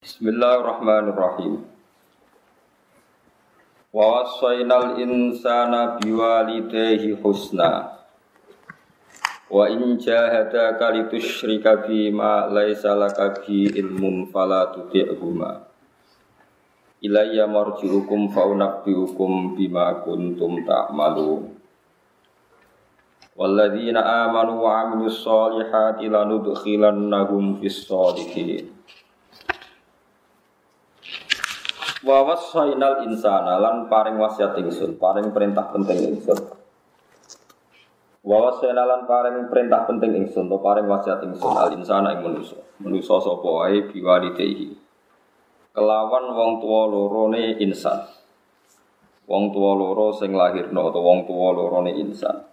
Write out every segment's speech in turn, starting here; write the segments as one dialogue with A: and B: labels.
A: Bismillahirrahmanirrahim. Wa wassaynal insana biwalidayhi husna. Wa in jahadaka litusyrika bima laisa laka bi ilmun fala tuti'huma. Ilayya marji'ukum fa unabbi'ukum bima kuntum ta'malun. Walladzina amanu wa 'amilus solihati lanudkhilannahum fis solihin. Wa wasainal insana lan paring wasiat ingsun, paring perintah penting ingsun. Wa wasainal lan paring perintah penting ingsun, to paring wasiat ingsun al insana ing manusa. Manusa sapa wae biwalidayhi. Kelawan wong tuwa lorone insan. Wong tuwa loro sing lahirno atau wong tuwa lorone insan.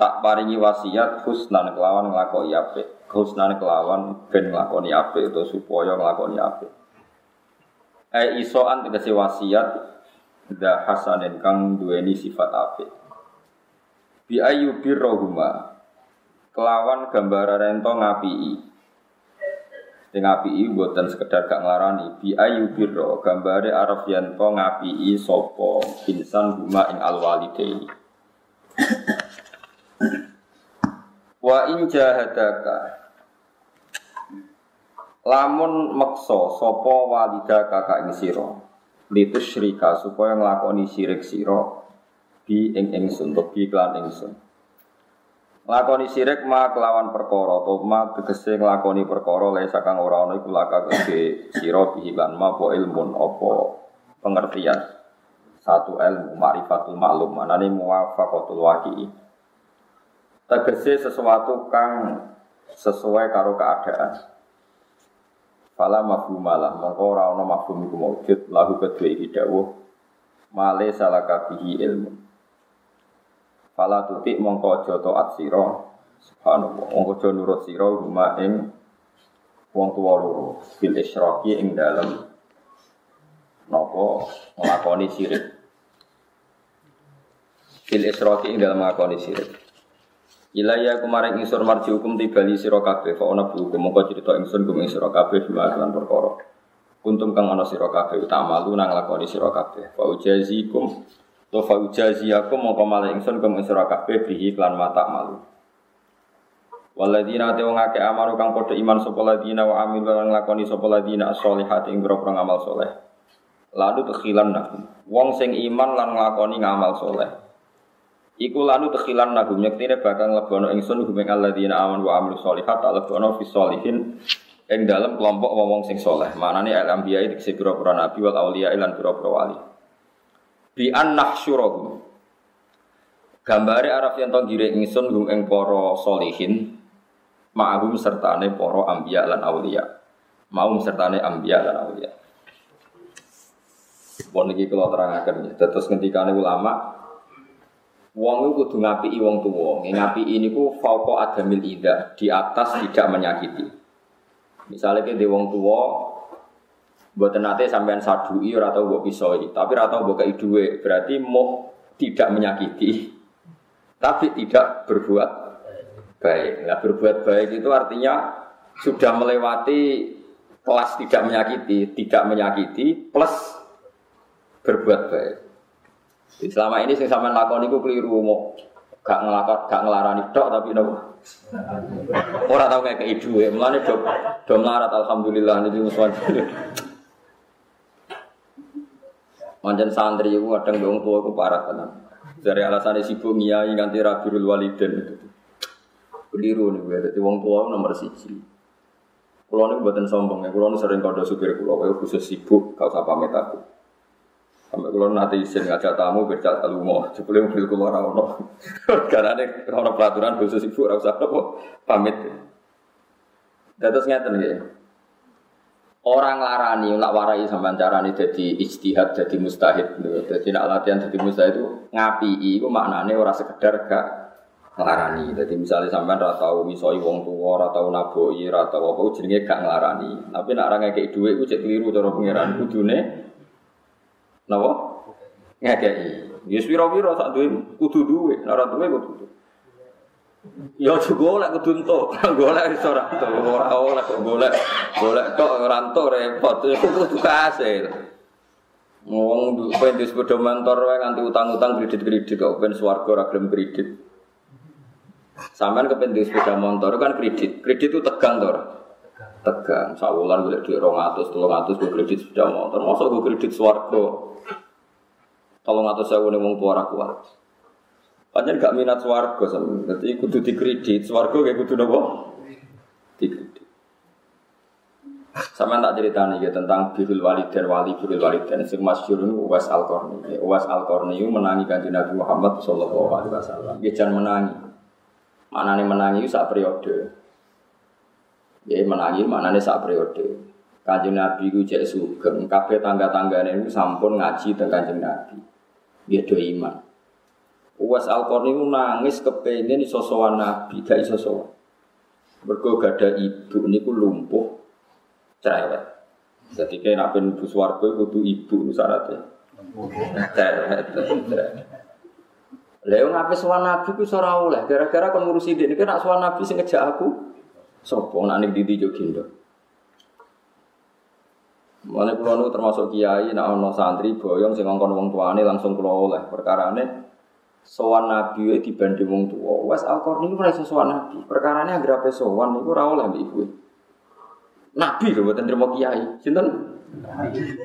A: Tak paringi wasiat husnan kelawan nglakoni apik. Husnan kelawan ben nglakoni apik utawa supaya nglakoni apik. Ai isoan tegese wasiat da hasanin kang duweni sifat apik. Bi ayu birrohuma kelawan gambaran rento ngapii. Sing ngapii mboten sekedar gak nglarani bi ayu birro gambare araf yanto ngapii sapa insan huma ing alwalidaini. Wa in jahadaka Lamun meksa sapa walida kakak ing sira litus syirika supaya nglakoni syirik sira bi ing ingsun bi klan ingsun. Nglakoni syirik ma kelawan perkara to ma tegese nglakoni perkara le sakang ora ana iku laka gede sira bi lan ma po ilmun apa pengertian. Satu ilmu ma'rifatul maklum manane muwafaqatul waqi'i. Tegese sesuatu kang sesuai karo keadaan. Fala mafhumalah mongko ora ana mafhum iku maujud lahu kedue iki dawuh male salaka bihi ilmu. Fala tuti mongko aja taat sira. Subhanallah. Mongko aja nurut sira huma ing wong tuwa loro. Bil isyraki ing dalem. Napa? Nglakoni sirik. Bil isyraki ing dalem nglakoni sirik. Ilaya kemarin ingsun marji hukum tibali sira kabeh fa ana hukum mongko cerita ingsun kum ing sira kabeh bima lan perkara. Kuntum kang ana sira kabeh utamalu nang lakoni sira kabeh. Fa ujazikum to fa ujaziakum mongko malah ingsun kum ing sira kabeh bihi lan mata malu. Waladina te wong akeh amaru kang padha iman sapa ladina wa amil lan nglakoni sapa ladina as-solihat ing boro ngamal soleh. Lalu tekhilan nah. Wong sing iman lan nglakoni ngamal soleh. Iku lanu tekhilan nagum nyektine bakal lebono ingsun gumeng alladzina aman wa amilu sholihat tak lebono fi sholihin ing dalam kelompok wong sing soleh. Manane al anbiya iki sing pira nabi wal auliya lan pira-pira wali. Bi an nahsyurahum. Gambare araf yen to giring ingsun gum ing para solihin ma'hum sertane para anbiya lan auliya. Mau sertane anbiya lan auliya. Pun iki kula terangaken. Terus ngendikane ulama Wong itu kudu ngapi wong tuwa. Ngapi ini ku fauqa adamil ida, di atas tidak menyakiti. Misalnya ke di wong tua, buat nate sampean sadui ora tau mbok pisoi, tapi ora tau mbok berarti mau tidak menyakiti. Tapi tidak berbuat baik. Nah, berbuat baik itu artinya sudah melewati kelas tidak menyakiti, tidak menyakiti plus berbuat baik. Selama ini sing sampean lakon iku keliru mau gak ngelakon gak ngelarani tok tapi nopo. Ora tau kayak keidu ya, mulane do do melarat alhamdulillah niki musuhan. Manjen santri iku kadang wong tua iku parah tenan. Dari alasan sibuk ngiyai nganti rabirul waliden itu. Keliru nih gue, jadi wong tua nomor siji. Kulo nih buatan sombong ya, kulo sering kode supir kulo, khusus sibuk, kau sapa pamit aku. Sampai kalau nanti izin ngajak tamu bercak telu mau, sebelum mobil keluar ono. Karena ada ono peraturan khusus ibu harus apa pamit. Dan terus ngeten. Orang larani, nak warai sama carane jadi ijtihad, jadi mustahid. Jadi nak latihan jadi mustahid itu ngapi, itu maknanya orang sekedar gak ngelarani. Jadi misalnya sampean ora tau misoi wong tua, ora tau naboi, ora tau apa jenenge gak ngelarani. Tapi nak orang kayak dhuwit iku cek keliru cara pangeran kudune Napa? Ngekei. Ya pira-pira sak duwe kudu duwe, ora duwe kudu. Ya aja golek kudu entuk. Golek iso ora entuk. Ora oleh kok golek. Golek tok ora entuk repot. Iku kudu kasil. Wong pengen sepeda motor wae nganti utang-utang kredit-kredit kok ben swarga ora gelem kredit. Sampeyan kepen sepeda motor kan kredit. Kredit itu tegang to Tegang. Sawulan golek dhuwit 200, 300 go kredit sepeda motor. Mosok go kredit swarga. Tolong atau saya wong tua kuat. Panjen gak minat swarga sama. Jadi kudu dikredit, swarga kayak kudu nopo? Dikredit. Sama tak cerita nih ya, tentang birul dan wali birul dan sing masyhur ini Uwais Al Qarni. Uwais Al Qarni menangi kanjeng Nabi Muhammad Shallallahu Alaihi Wasallam. Dia jangan menangi. Mana nih menangi saat periode. Menangi mana nih saat periode. Kanjeng Nabi itu cek sugeng. Kabeh tangga-tanggane itu sampun ngaji tentang kanjeng Nabi. Dia do iman. Uwas al itu nangis kepengen iso sowan Nabi, gak iso sowan. Mergo gada ibu niku lumpuh cerewet. Jadi kayak nak ben bus warga kudu ibu syaratnya. Cerewet. Lha ngape sowan Nabi ku ora oleh, gara-gara kon ngurusi dik niki nak sowan Nabi sing ngejak aku sapa nak ning ndi yo gendong. Mulane kula nu termasuk kiai nak ana santri boyong sing ngongkon wong tuane langsung kula oleh perkarane sowan nabi dibanding wong tua. Wes Al-Qarni itu merasa sowan nabi. Perkarane anggere ape sowan niku ora oleh mbek ibu. Nabi lho mboten trimo kiai. Sinten?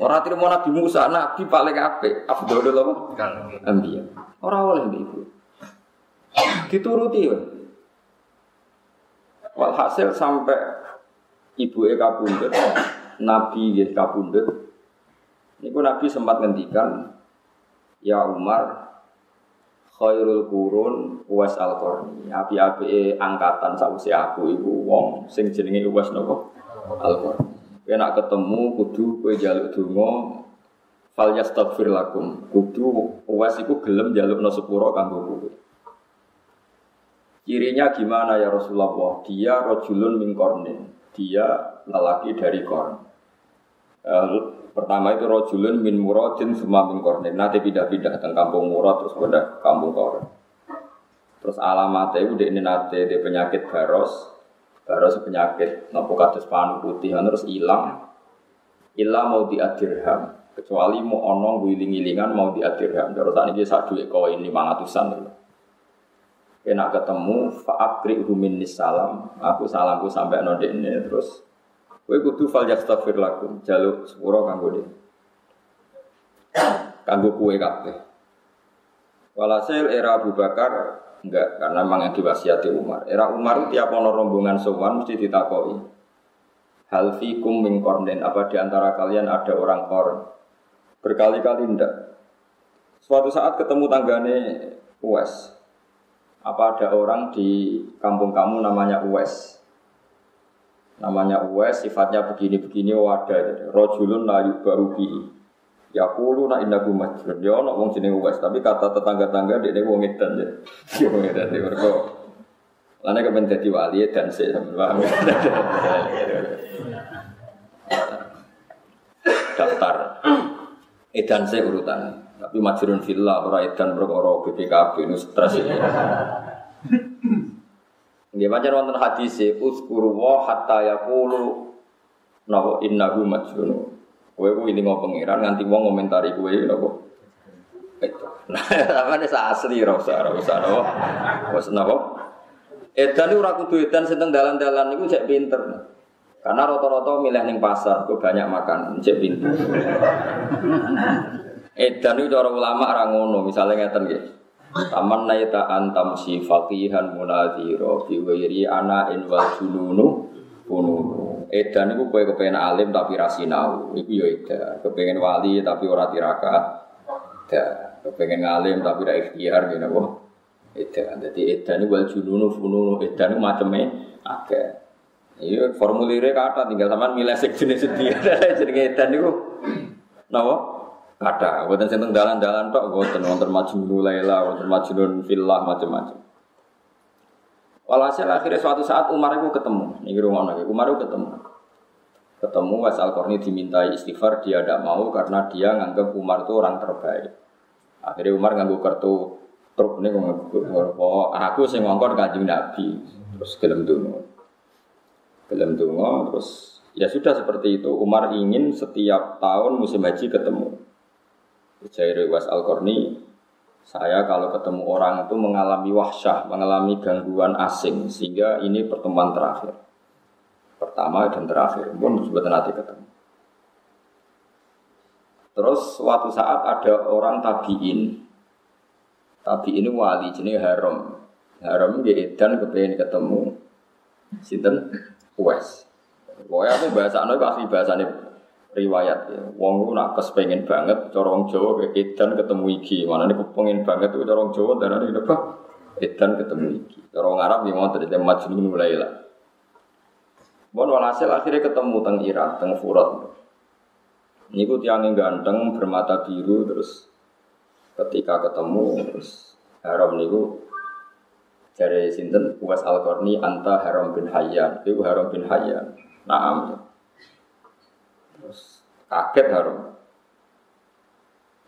A: Ora trimo Nabi Musa, nabi paling apik. Afdhalul apa? Anbiya. Ora oleh mbek ibu. Dituruti. Walhasil sampai ibu e kabundut, Nabi nggih kabundut. Niku Nabi sempat ngendikan, Ya Umar, khairul kurun uwas al qarni api-api angkatan sausi aku ibu wong sing jenenge uwas nopo al qarni kena ketemu kudu kowe jaluk donga fal yastaghfir lakum. Kudu uwas iku gelem jaluk no kanggo kowe cirinya gimana ya Rasulullah dia rojulun min kornin dia lelaki dari korn uh, Pertama itu rojulun min muradin semua min kornin. Nanti pindah-pindah tentang kampung murad terus pindah kampung korn. Terus alamatnya itu ini nanti di penyakit baros, baros penyakit nopo kados panu putih terus hilang. Hilang mau diadirham. Kecuali mau onong guling-gilingan mau diadirham. Terus tadi dia satu koin lima ratusan dulu. Kena ketemu faakri humin salam. Aku salamku sampai node ini terus Kowe kudu fal yastaghfir lakum, jaluk sepuro kanggo de. Kanggo kue kabeh. Walhasil era Abu Bakar enggak karena memang yang diwasiati Umar. Era Umar itu tiap ono rombongan sowan mesti ditakoi. Hal fikum min apa di antara kalian ada orang korn? Berkali-kali ndak. Suatu saat ketemu tanggane Uwes. Apa ada orang di kampung kamu namanya Uwes? namanya Uwais sifatnya begini-begini wadah rojulun layu baru bihi. Ya kulu nak indahu majrun dia nak wong jeneng Uwais tapi kata tetangga-tangga dia wong edan ya. Dia wong edan dia mereka Lana kepen jadi wali dan saya paham? Daftar. Edan saya urutan tapi majrun villa ora edan perkara BPKB ini stres ini Nggih pancen wonten hadis e uskuru wa hatta yaqulu napa innahu ku ini ngomong pangeran nganti wong ngomentari kowe napa. Itu. Nah, nih asli ora usah ora usah napa. Wes napa? Edan ora dalan-dalan niku cek pinter. Karena rata-rata milih ning pasar, kok banyak makan, cek pinter. Edan itu cara ulama ora ngono, misalnya ngeten nggih. Taman naita antam si fakihan munadhiro biwiri ana in wal jununu pununu. Edan itu kue kepengen alim tapi rasinau, itu ya edan. Kepengen wali tapi ora tirakat, edan. Kepengen alim tapi ora ikhtiar gitu kok. Edan. Jadi edan itu wal jununu pununu. Edan itu macamnya agak. Iya formulirnya kata tinggal sama milih sejenis sedia. Jadi edan itu, napa? Kata, buatan sing dalan-dalan tok, buatan wonten majnun laila, wonten majnun villa macam-macam. Walhasil akhirnya suatu saat Umar itu ketemu, ini rumah lagi, Umar itu ketemu. Ketemu Was Al dimintai istighfar, dia tidak mau karena dia nganggap Umar itu orang terbaik. Akhirnya Umar nganggu kartu truk ini kok aku sing ngongkon kanjeng Nabi. Terus gelem dungo gelem dungo terus ya sudah seperti itu. Umar ingin setiap tahun musim haji ketemu Jairi Was Al Korni saya kalau ketemu orang itu mengalami wahsyah, mengalami gangguan asing sehingga ini pertemuan terakhir pertama dan terakhir pun sebetulnya nanti ketemu Terus suatu saat ada orang tabiin. Tabiin ini wali jenis haram. Haram dia edan kepengen ketemu sinten Uwais. Pokoknya aku bahasa anu asli bahasane riwayat ya. Wong ku nak kespengen banget corong Jawa ke edan ketemu iki. Mana nih kepengen banget tuh corong Jawa dan ini apa? Edan ketemu iki. Corong Arab yang mau terjadi majnun mulai lah. Bon walhasil akhirnya ketemu teng Irak, teng Furat. Niku tiang yang ganteng bermata biru terus ketika ketemu terus haram niku dari sinten Uwais Al Qarni anta Haram bin Hayyan itu Haram bin Hayyan naam terus kaget Haram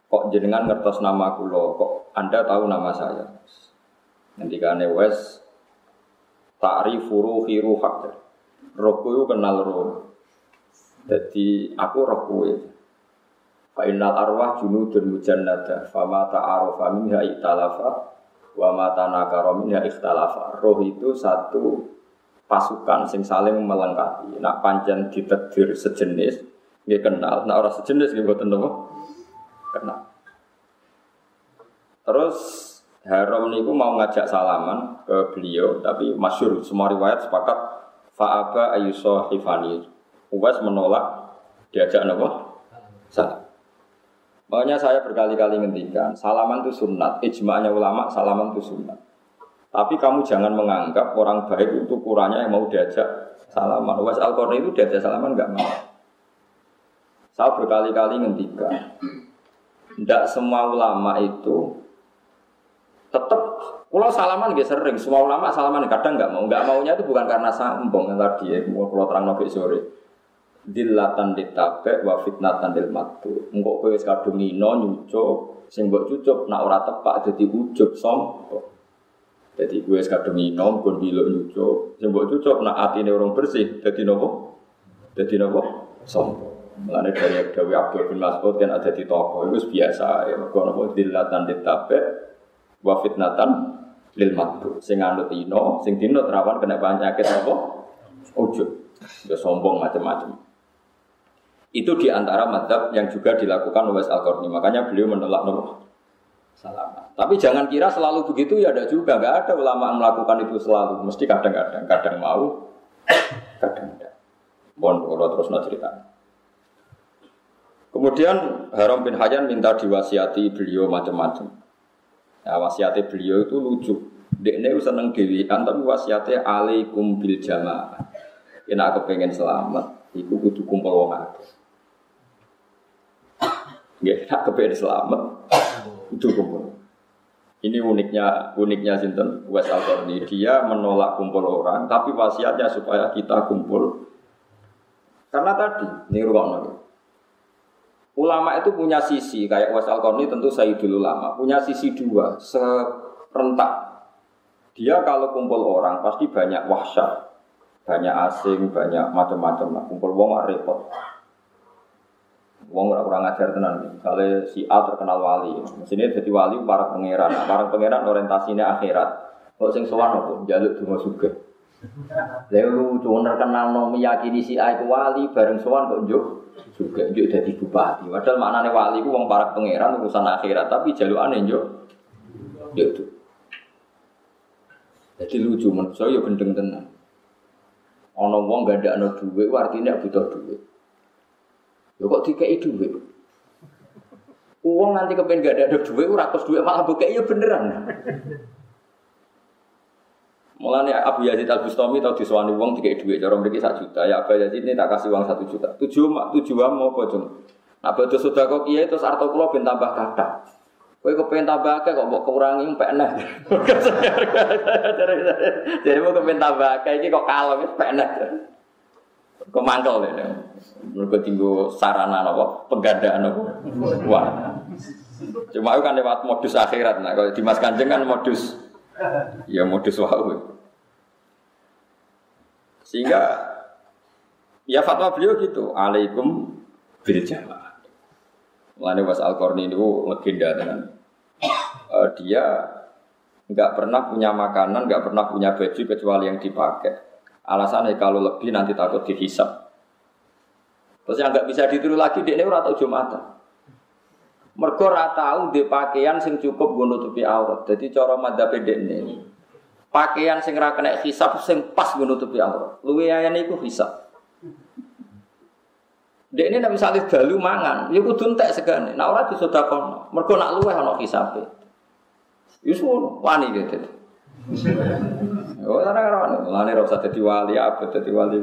A: kok jenengan ngertos nama kulo kok anda tahu nama saya? Nanti kane wes ta'rifu ruhi ruhak rohku kenal roh. Jadi aku roh kue Fa innal arwah junudun mujannada fama ta'arofa minha iktalafa wa ma tanakara minha ikhtalafa. Roh itu satu pasukan sing saling melengkapi. Nak pancen ditedir sejenis, dia kenal. Nak orang sejenis dia boten napa? Kenal. Terus Haram niku mau ngajak salaman ke beliau, tapi masyur semua riwayat sepakat fa'aba ayuso hifani. Uwais menolak diajak napa? Salam. Makanya saya berkali-kali ngendikan, salaman itu sunat. Ijma'nya ulama, salaman itu sunat. Tapi kamu jangan menganggap orang baik itu kurangnya yang mau diajak salaman. Was al itu diajak salaman nggak mau. Saya berkali-kali ngendikan, tidak semua ulama itu tetap kalau salaman gak sering, semua ulama salaman kadang nggak mau, nggak maunya itu bukan karena sambung yang tadi ya, mau kalau terang nabi sore dilatan ditabe wa fitnatan dil matu. Engko kowe kadung ngino nyucuk, sing mbok cucuk nak ora tepak dadi ujug sombong. Jadi gue kadung ngino kon dilok nyucuk, sing mbok cucuk nak atine orang bersih dadi nopo? Dadi nopo? Sombong. Mulane dari Dewi Abdul bin Mas'ud kan ada di toko itu biasa ya. Mergo nopo dilatan ditabe wa fitnatan lil matu. Sing anut sing dino terawan kena penyakit apa? Ujug. Ya sombong macam-macam. Itu di antara madhab yang juga dilakukan oleh Al-Qarni. Makanya beliau menolak nomor salam. Tapi jangan kira selalu begitu ya ada juga. Gak ada ulama yang melakukan itu selalu. Mesti kadang-kadang. Kadang mau, kadang tidak. Bon, kalau terus cerita. Kemudian Haram bin Hayyan minta diwasiati beliau macam-macam. Nah, wasiati beliau itu lucu. Dekne seneng dewian tapi wasiatnya alaikum bil jamaah. Ini aku pengen selamat, iku kudu kumpul wong akeh. Ya, nak kepengen selamat. Itu kumpul. Ini uniknya uniknya Sinten Wes Al Dia menolak kumpul orang, tapi wasiatnya supaya kita kumpul. Karena tadi, ini ruang Ulama itu punya sisi, kayak Wes Al tentu saya dulu lama, punya sisi dua, serentak. Dia kalau kumpul orang pasti banyak wahsyat, banyak asing, banyak macam-macam. Nah, kumpul wong repot. Wong ora kurang ajar tenan. Misalnya si A terkenal wali, mesinnya jadi wali para pangeran. Nah, para pangeran orientasinya akhirat. Kok sing sowan opo? Jaluk donga sugih. Lalu lucu terkenal no meyakini si A itu wali bareng sowan kok njuk juga njuk jadi bupati. Padahal maknane wali ku wong para pangeran urusan akhirat, tapi jalukane njuk njuk tuh. Jadi lucu menurut saya ya gendeng tenan. Ono wong gak ada duit, artinya butuh duit. Lho kok dikei duit? Uang nanti kepen gak ada duit, ratus duit malah buka iya beneran. Mulanya Abu Yazid Al Bustami tahu diswani uang tiga duit, cara mereka satu juta. Ya Abu Yazid ini tak kasih uang satu juta. Tujuh mak tujuh mau apa cung? Nah betul sudah kok iya terus arto kulo ben tambah kata. Kowe kepengen tambah akeh kok mbok kurangi pek nah. Jadi mau kepengen tambah akeh iki kok kalem pek nah. Kok mangkel ini. Mereka tinggu sarana apa? Penggandaan apa? Wah. Cuma itu kan lewat modus akhirat. Nah, kalau di Mas Kanjeng kan modus ya modus wau. Sehingga ya fatwa beliau gitu, alaikum bil jamaah. Mulane Was Al Qarni itu legenda dengan uh, dia nggak pernah punya makanan, nggak pernah punya baju kecuali yang dipakai. Alasannya kalau lebih nanti takut dihisap. Terus yang nggak bisa ditiru lagi dia ini ora tau Jumatan. Mergo di pakaian sing cukup nggo nutupi aurat. Jadi cara madzhab ini pakaian sing ra kena hisap sing pas nggo nutupi aurat. Luwe ayane iku hisap. Dek ini nak misalnya dalu mangan, ya kudu entek segane. Nak ora disedekahno. Mergo nak luweh ana hisape. Yus wani gitu. Oh, ora ora wani. Lane ora usah dadi wali, apa dadi wali.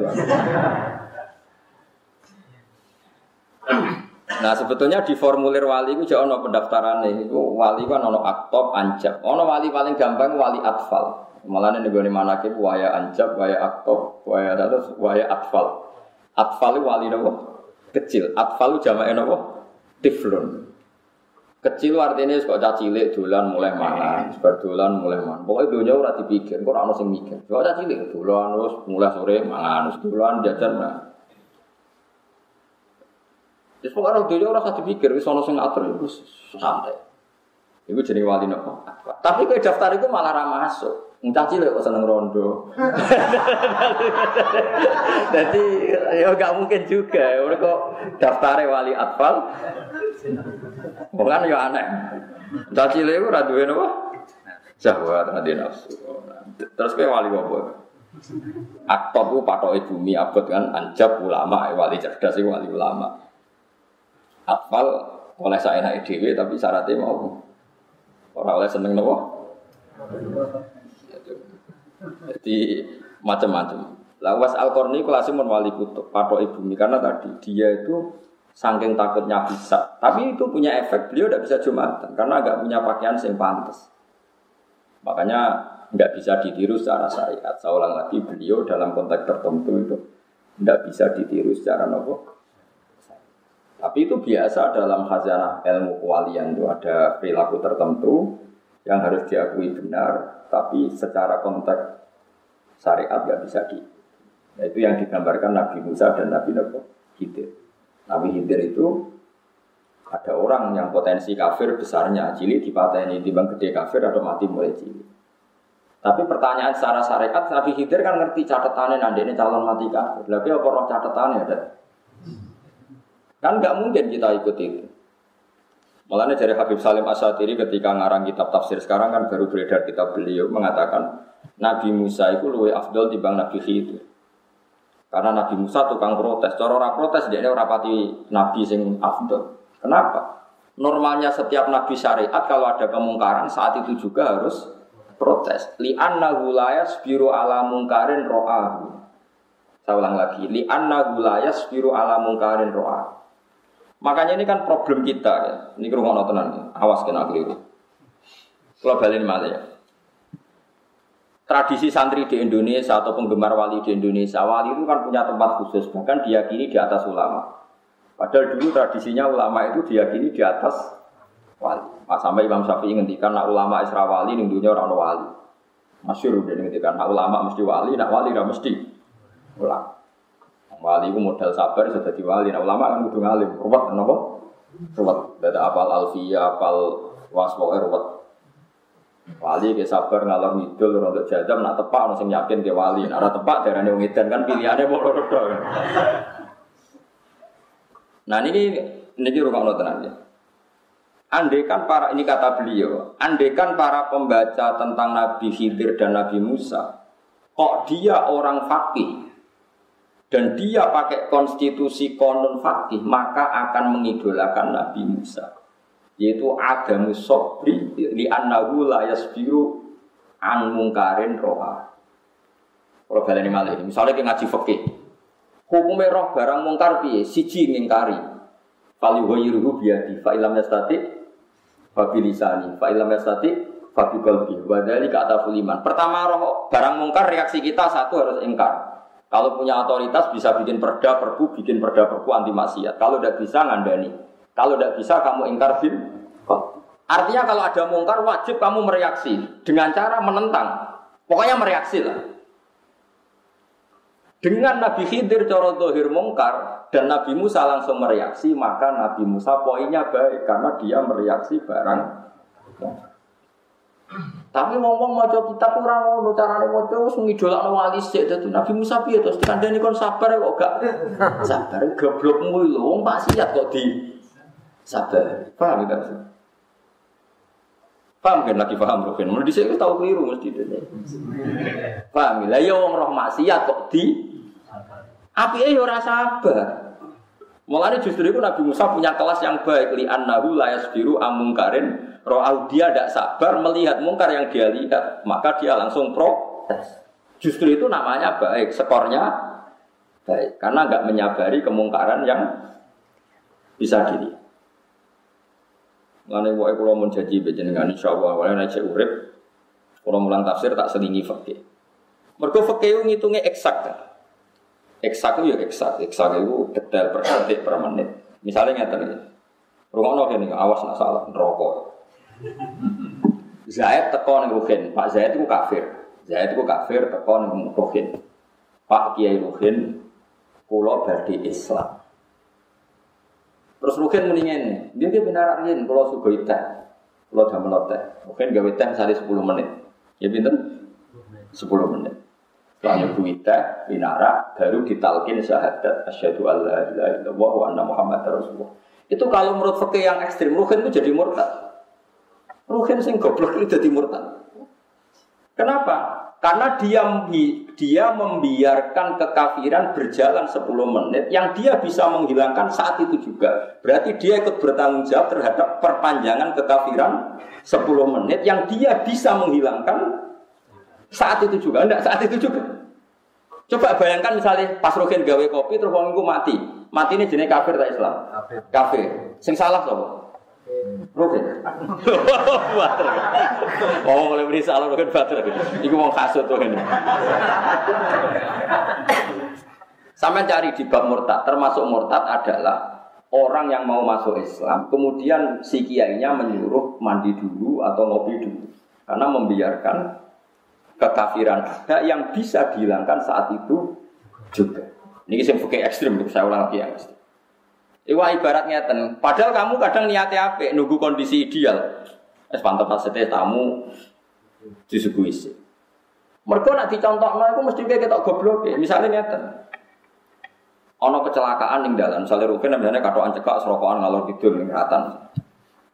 A: Nah sebetulnya di formulir wali itu jauh pendaftaran nih. Itu wali kan ono aktop anjab. Ono wali paling gampang wali atfal. Malah nih gue mana ke waya anjab, waya aktop, waya terus waya atfal. Atfal itu wali nopo kecil. Atfal itu jamak nopo tiflun. Kecil artinya kok caci cilik dolan mulai mana, sebar mulai mana. Pokoknya dunia ora dipikir, kok ora ono sing mikir. Kok caci cilik dolan terus mulai sore mangan, terus dolan jajan nah. Terus pokoknya dunia orang kasih pikir, wis ono sing ngatur itu santai. Itu jadi wali nopo. Tapi kue daftar itu malah ramah masuk. Entah cilik kok seneng rondo. Jadi ya gak mungkin juga. Kok daftar wali atfal. Bukan ya aneh. Entah cilik itu raduin apa? Jahwat radi nafsu. Terus kue wali apa? Aktor itu patok bumi abad kan anjab ulama wali cerdas wali ulama. Atfal oleh saya naik dewi tapi syaratnya mau orang oleh seneng nopo. Jadi macam-macam. Lawas al korni kelasim wali kutub patok ibu karena tadi dia itu saking takutnya bisa. Tapi itu punya efek beliau tidak bisa jumatan karena agak punya pakaian yang pantas. Makanya nggak bisa ditiru secara syariat. Saya lagi beliau dalam konteks tertentu itu tidak bisa ditiru secara nopo tapi itu biasa dalam khazanah ilmu kewalian itu ada perilaku tertentu yang harus diakui benar, tapi secara konteks syariat nggak bisa di. Nah, itu yang digambarkan Nabi Musa dan Nabi Nabi Khidir. Nabi Khidir itu ada orang yang potensi kafir besarnya, cili dipateni, timbang gede kafir atau mati mulai cili. Tapi pertanyaan secara syariat, Nabi Khidir kan ngerti catatannya nanti ini calon mati kafir. Tapi apa roh catatannya? Kan nggak mungkin kita ikut itu. Makanya dari Habib Salim Asatiri ketika ngarang kitab tafsir sekarang kan baru beredar kitab beliau mengatakan Nabi Musa itu lebih afdol dibanding Nabi Khidir. Karena Nabi Musa tukang protes. Cara orang protes dia orang rapati Nabi sing afdol. Kenapa? Normalnya setiap Nabi syariat kalau ada kemungkaran saat itu juga harus protes. Li anna gulayas biru ala mungkarin ro'ahu. Saya ulang lagi. Li anna gulayas biru ala mungkarin ro'ahu. Makanya ini kan problem kita ya. Ini kerungan tenan, awas kena keliru. Kalau balik malah ya. Tradisi santri di Indonesia atau penggemar wali di Indonesia, wali itu kan punya tempat khusus, bahkan diyakini di atas ulama. Padahal dulu tradisinya ulama itu diyakini di atas wali. Sampai Imam Syafi'i ngendikan nak ulama Isra wali ning dunia orang wali. Masyur udah ngendikan nak ulama mesti wali, nak wali ora mesti ulama. Wali itu modal sabar sudah di wali. Nah, ulama kan kudu ngalim. Ruwet kenapa? Ruwet. Dada apal alfiyah, apal waswo ruwet. Wali ke sabar ngalor ngidul untuk jajam nak tepak sing yakin ke wali. Nak tepak darane wong edan kan pilihane mau loro Nah ini ini rumah tenang ya. Andekan para ini kata beliau, andekan para pembaca tentang Nabi Khidir dan Nabi Musa, kok dia orang fakih, dan dia pakai konstitusi konon fakih maka akan mengidolakan Nabi Musa. Yaitu agamu sobri li annahu la yasbiru an mungkarin roha. Kalau baleni malih misalnya kita ngaji fakih. Hukumnya roh barang mungkar piye? Siji ngingkari fali yughayyiruhu biyadi fa ilam yastati fa bilisani fa ilam yastati fa bi qalbi wa pertama roh barang mungkar reaksi kita satu harus ingkar Kalau punya otoritas bisa bikin perda perpu, bikin perda perpu anti maksiat. Kalau tidak bisa ngandani. Kalau tidak bisa kamu ingkar bil. Artinya kalau ada mungkar wajib kamu mereaksi dengan cara menentang. Pokoknya mereaksi lah. Dengan Nabi Khidir coro dohir mungkar dan Nabi Musa langsung mereaksi, maka Nabi Musa poinnya baik karena dia mereaksi barang. Tapi ngomong mau coba kita kurang ngono carane maca wis ngidolakno wali sik dadi Nabi Musa piye terus dikandani kon sabar kok gak sabar goblokmu lho wong maksiat kok di sabar. Paham ya sih? Paham kan lagi paham Rukin? Mulai dhisik tahu keliru mesti dene. Paham? Lah ya wong roh maksiat kok di apike ya ora sabar. Mulanya justru itu Nabi Musa punya kelas yang baik. Li annahu la yasbiru amungkarin roh dia tidak sabar melihat mungkar yang dia lihat. Maka dia langsung protes. Justru itu namanya baik, skornya baik. Karena nggak menyabari kemungkaran yang bisa dilihat. Mengenai wae kalau mau janji bejenengan insya Allah wae naik urip kalau mulang tafsir tak selingi fakih. Mereka fakih ngitungnya eksak Eksak itu ya eksak, eksak itu detail per detik per menit. Misalnya ngerti nih, rumah nol ini awas nak salah rokok. Zaid teko ning Ruhin, Pak Zaid itu kafir. Zaid itu kafir teko ning Ruhin. Pak Kiai Ruhin kula badhe Islam. Terus Ruhin mendingan, dia dia benar riyen kula sugih teh. Kula damel teh. Ruhin gawe teh sehari 10 menit. Ya pinten? 10 menit. Setelah nyebut binara, baru ditalkin syahadat asyhadu alla ilaha illallah wa anna muhammad rasulullah. Itu kalau menurut fikih yang ekstrim, ruhin itu jadi murtad. Ruhin sing goblok itu jadi murtad. Kenapa? Karena dia dia membiarkan kekafiran berjalan 10 menit yang dia bisa menghilangkan saat itu juga. Berarti dia ikut bertanggung jawab terhadap perpanjangan kekafiran 10 menit yang dia bisa menghilangkan saat itu juga, enggak saat itu juga. Coba bayangkan misalnya pas Rogen gawe kopi terus wong mati. Mati ini jenis kafir tak Islam? Kafir. Kafir. Sing salah sapa? Rogen. Bater. Oh, mulai beri salah Rogen bater. Iku wong kasut tuh ini. Sampai cari di bab murtad, termasuk murtad adalah orang yang mau masuk Islam, kemudian si kiainya menyuruh mandi dulu atau ngopi dulu, karena membiarkan kekafiran ada yang bisa dihilangkan saat itu juga. Ini saya pakai ekstrim, saya ulang lagi ya. Iwa ibaratnya ten. Padahal kamu kadang niatnya apa? Nunggu kondisi ideal. Es pantau pasete tamu disuguhi sih. Mereka nak dicontoh itu mesti kayak kita goblok ya. Misalnya ngeten. Ono kecelakaan ning dalan, misalnya Rukin misalnya katoan cekak serokokan ngalor tidur ning ratan.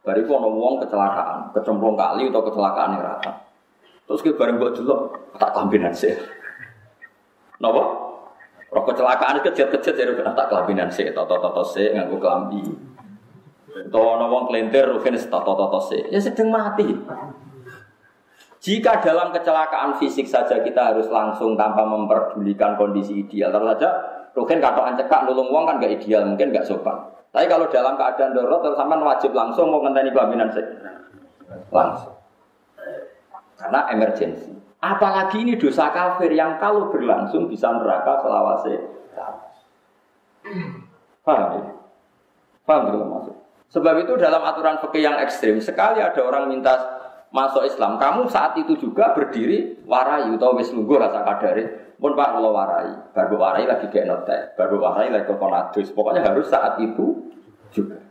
A: Bariku ono wong kecelakaan, kecemplung kali atau kecelakaan ning. Terus ke bareng buat dulu tak kelambinan sih. Nopo? Rokok kecelakaan kejat-kejat jadi kena tak kelambinan sih. Toto toto sih nganggu kelambi. Tahu nopo kelintir rugen toto toto sih. Ya sedang mati. Jika dalam kecelakaan fisik saja kita harus langsung tanpa memperdulikan kondisi ideal, terus saja Rugen katoan cekak nulung uang kan gak ideal, mungkin gak sopan. Tapi kalau dalam keadaan darurat, terus sampai wajib langsung mau ngenteni kelaminan sih, langsung. Karena emergensi. Apalagi ini dosa kafir yang kalau berlangsung bisa neraka selawase. Paham ya? Paham belum maksud? Sebab itu dalam aturan fikih yang ekstrim, sekali ada orang minta masuk Islam, kamu saat itu juga berdiri warai atau wis lungguh rasa kadari. Pun Pak kalau warai, baru warai lagi kayak notek, baru warai lagi kokonadus. Pokoknya harus saat itu juga.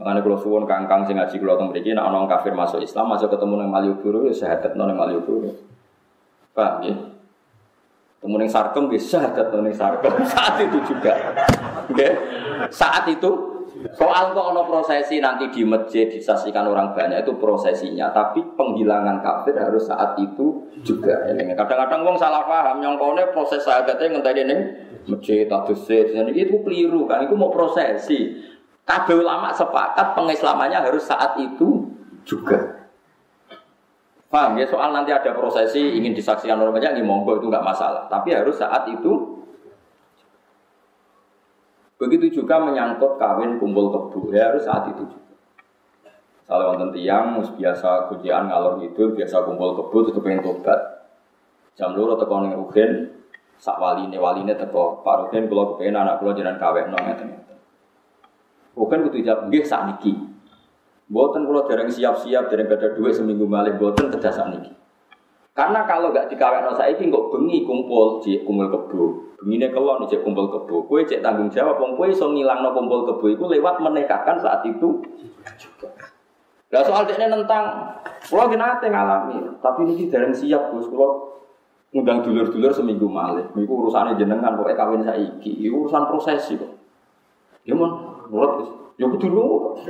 A: Makanya kalau suwon kangkang sing ngaji kalau teng mriki nek ana kafir masuk Islam, masuk ketemu nang Malioboro ya syahadat nang Malioboro. Paham ya? Ketemu ning Sarkem ya syahadat nang Sarkem saat itu juga. Oke. Saat itu soal kok ono prosesi nanti di masjid disaksikan orang banyak itu prosesinya, tapi penghilangan kafir harus saat itu juga. Kadang-kadang wong salah paham nyongkone proses syahadatnya ngenteni ning masjid atau itu keliru kan, itu mau prosesi. Kabeh ulama sepakat pengislamannya harus saat itu juga. Paham ya soal nanti ada prosesi ingin disaksikan orang banyak, ini monggo itu nggak masalah. Tapi harus saat itu. Begitu juga menyangkut kawin kumpul kebu, ya harus saat itu juga. Kalau wonten tiang, biasa kujian ngalor itu, biasa kumpul kebu, itu pengen tobat. Jam loro teko ning rugen, sak waline waline teko Pak Rukin kula kepengin anak kula jenengan kawekno ngeten-ngeten. Rukin kudu jawab nggih sakniki. Mboten kula dereng siap-siap dereng ada duit seminggu malih mboten kedah sakniki. Karena kalau gak dikawekno saiki kok bengi kumpul cek kumpul kebo. Bengine kelon cek kumpul kebo. Kowe cek tanggung jawab wong kowe iso ngilangno kumpul kebo iku lewat menikahkan saat itu Lah soal dekne nentang, kula nate ngalami, tapi niki dereng siap Gus, kula ngundang dulur-dulur seminggu malih. Niku urusane jenengan pokoke kawin saiki, iku urusan prosesi kok. Ya mon, Gus. Ya nurut.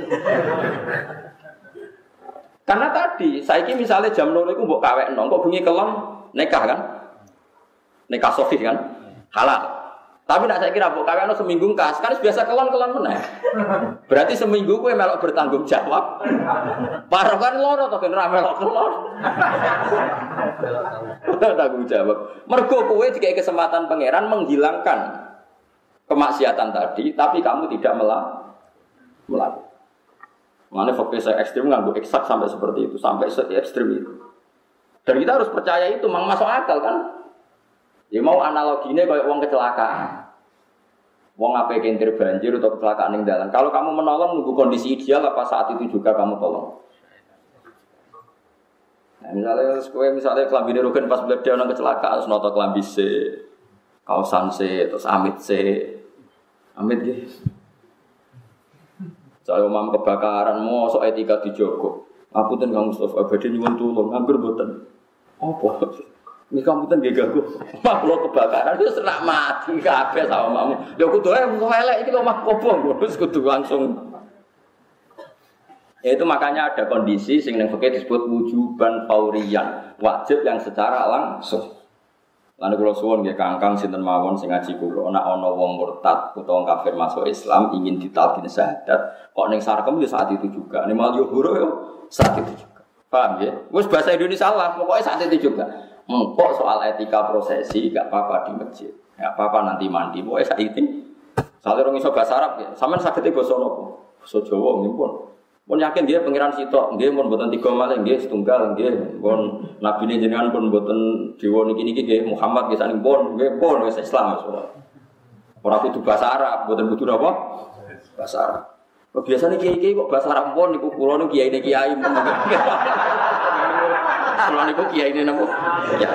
A: Karena tadi, saiki misalnya jam loro iku mbok kawekno, kok bengi kelon nikah kan? Nikah sahih kan? Halal. Tapi nak saya kira bu kakakno seminggu kas, kan biasa kelon kelon mana? Berarti seminggu gue melok bertanggung jawab. Parah kan loro atau kan melok kelon. tanggung jawab. Mergo kue jika kesempatan pangeran menghilangkan kemaksiatan tadi, tapi kamu tidak melakukan. Mana fokus saya ekstrim nggak eksak sampai seperti itu, sampai se ekstrim itu. Dan kita harus percaya itu, memang masuk akal kan? Ya mau analoginya kayak uang kecelakaan. Wong apa kentir banjir atau kecelakaan yang jalan. Kalau kamu menolong nunggu kondisi ideal apa saat itu juga kamu tolong? Nah, misalnya kue misalnya kelambi rugen pas beli dia orang kecelakaan, terus noto kelambi C, kausan C, terus amit C, amit gitu. Saya umam kebakaran, so etika dijogo. Aku tuh nggak Mustafa, abadi nyuwun tulung, nganggur buatan. Apa? Ini kamu tuh gak gagu. Makhluk kebakaran itu senak mati kabeh sama mamu. Ya kudu ae elek iki omah kobong terus kudu langsung. Ya itu makanya ada kondisi sing fikih disebut wujuban faurian, wajib yang secara langsung. Lalu kalau suwon nggih kangkang sinten mawon sing ngaji kula ana ana wong murtad utawa kafir masuk Islam ingin ditalkin syahadat kok ning sarkem ya saat itu juga. Ning mal yo yo saat itu juga. Paham ya? Wis bahasa Indonesia lah, pokoknya saat itu juga. Empok soal etika prosesi gak apa-apa di masjid. Gak apa-apa nanti mandi. Pokoknya saat ini. Soalnya orang iso bahasa Arab ya. Sama sakit itu bahasa nopo. Bahasa Jawa nggih pun. Pun yakin dia pangeran sitok, nggih pun boten tiga malih nggih setunggal nggih. Pun nabi ini jenengan pun boten dewa niki niki nggih Muhammad nggih saning pun nggih pun wis Islam wis. Ora kudu bahasa Arab, boten kudu napa? Bahasa Arab. Biasanya kiai-kiai kok bahasa Arab pun niku kula niku kiai kiai pun. Kalau niku kiai ini nopo. Ya.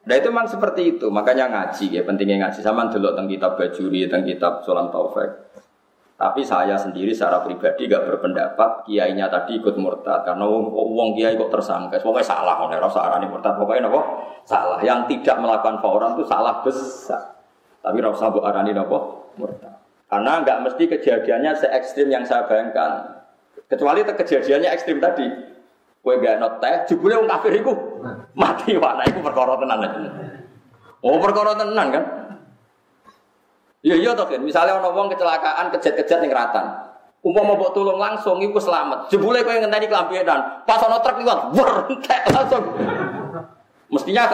A: Nah itu memang seperti itu, makanya ngaji ya pentingnya ngaji sama dulu tentang kitab bajuri, tentang kitab Sulam Taufik. Tapi saya sendiri secara pribadi gak berpendapat kiainya tadi ikut murtad karena wong kiai kok tersangka, pokoknya salah, ora usah arani murtad, pokoknya nopo salah. Yang tidak melakukan fauran itu salah besar. Tapi rasa bu arani nopo murtad. Karena nggak mesti kejadiannya se ekstrim yang saya bayangkan. Kecuali kejadiannya ekstrim tadi. Kue gak not teh, jebule wong kafir iku mati wana iku perkara tenan. Oh perkara tenan kan? Iya iya toh kan. Misalnya ono wong kecelakaan kejet-kejet ning ratan. Umpama mbok tulung langsung iku selamat. Jebule kowe ngenteni klambi edan. Pas ono truk liwat, wer langsung. Mestinya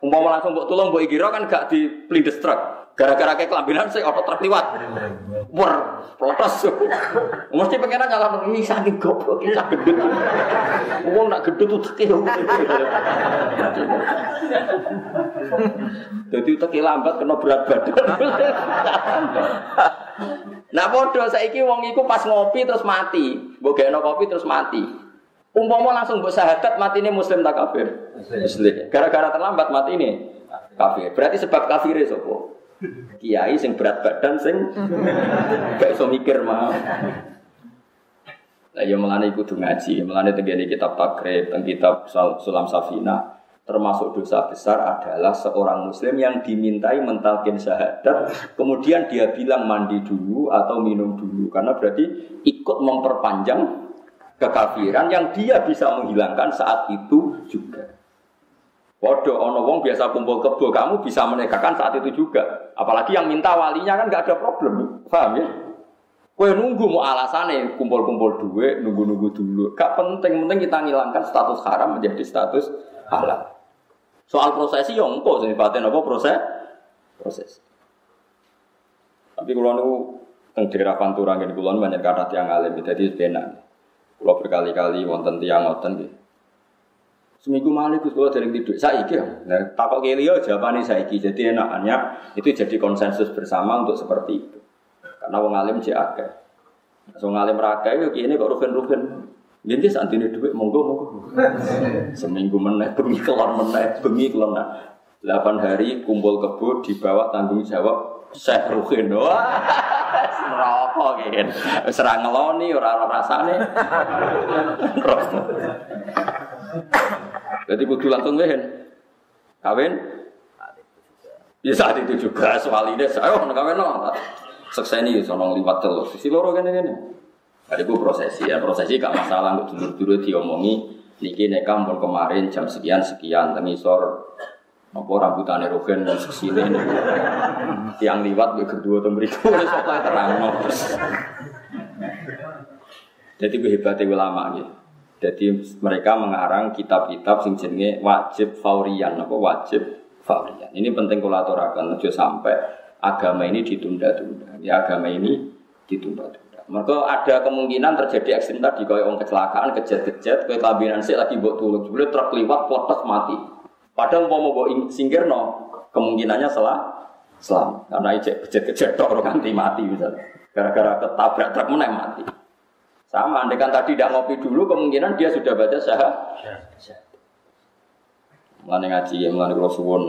A: umpama langsung mbok tulung mbok ikira kan gak di plindes truk. Gara-gara kayak kelambinan saya otot truk liwat. Wer, protes. Mesti pengen nyala ini saking goblok kita gendut. Wong nak gendut tuh teke. Jadi teke lambat kena berat badan. Nah bodoh saiki wong iku pas ngopi terus mati. Mbok gekno kopi terus mati. Umpama langsung mbok syahadat mati ini muslim tak kafir? Muslim. Gara-gara terlambat mati ini kafir. Berarti sebab kafir sapa? Kiai sing berat badan sing gak iso mikir mah. Lah ya melane kudu ngaji, melane tenggene kitab takrib, teng kitab Sulam Safina termasuk dosa besar adalah seorang muslim yang dimintai mentalkin syahadat kemudian dia bilang mandi dulu atau minum dulu karena berarti ikut memperpanjang kekafiran yang dia bisa menghilangkan saat itu juga. Waduh, ono wong biasa kumpul kebo, kamu bisa menegakkan saat itu juga. Apalagi yang minta walinya kan nggak ada problem, paham ya? Kue nunggu mau alasannya kumpul-kumpul duit, nunggu-nunggu dulu. Gak penting, penting kita ngilangkan status haram menjadi status halal. Soal prosesi yang engkau paten apa proses? Proses. Tapi kalau nunggu teng daerah Pantura gini kulon banyak kata tiang alim, jadi benar. Kalau berkali-kali wonten tiang ngoten gitu Seminggu malih Gus kula dereng tidur. Saiki ya. Nah, takok ke liya jawabane saiki. Jadi enakannya itu jadi konsensus bersama untuk seperti itu. Karena wong alim cek akeh. Wong alim ra akeh yo kene kok rugen-rugen. Jadi santine dhuwit monggo monggo. Seminggu meneh bengi kelon meneh, bengi kelon. 8 hari kumpul kebo di bawah tanggung jawab Syekh Ruhin. Wah, rokok kan. Wis ora ngeloni, ora ora rasane. Jadi kudu langsung wehen. Kawin? Ya saat itu juga soal ini saya oh kawin no. Sekseni ya sono liwat terus. Sisi loro kan ini. Ada gue prosesi ya prosesi gak masalah untuk dulu-dulu diomongi. Niki nekam pun kemarin jam sekian sekian tengisor apa rambutannya rogen dan sesini ini yang liwat gue kedua tuh berikut oleh soal terang jadi gue hebatnya ulama gitu jadi mereka mengarang kitab-kitab sing jenenge wajib faurian. Apa wajib faurian? Ini penting kalau aturakan aja sampai agama ini ditunda-tunda. Ya agama ini ditunda-tunda. Mereka ada kemungkinan terjadi ekstrim tadi kau orang kecelakaan kejet-kejet kau kelabinan sih lagi buat tulung. Sebenarnya truk liwat potos mati. Padahal mau mau singgir no, kemungkinannya salah selam karena ijek kejet-kejet orang ganti mati misalnya. Gara-gara ketabrak truk meneng mati. Sama, andai kan tadi tidak ngopi dulu, kemungkinan dia sudah baca syahadat. Mulane ngaji, mulane kalau suwon,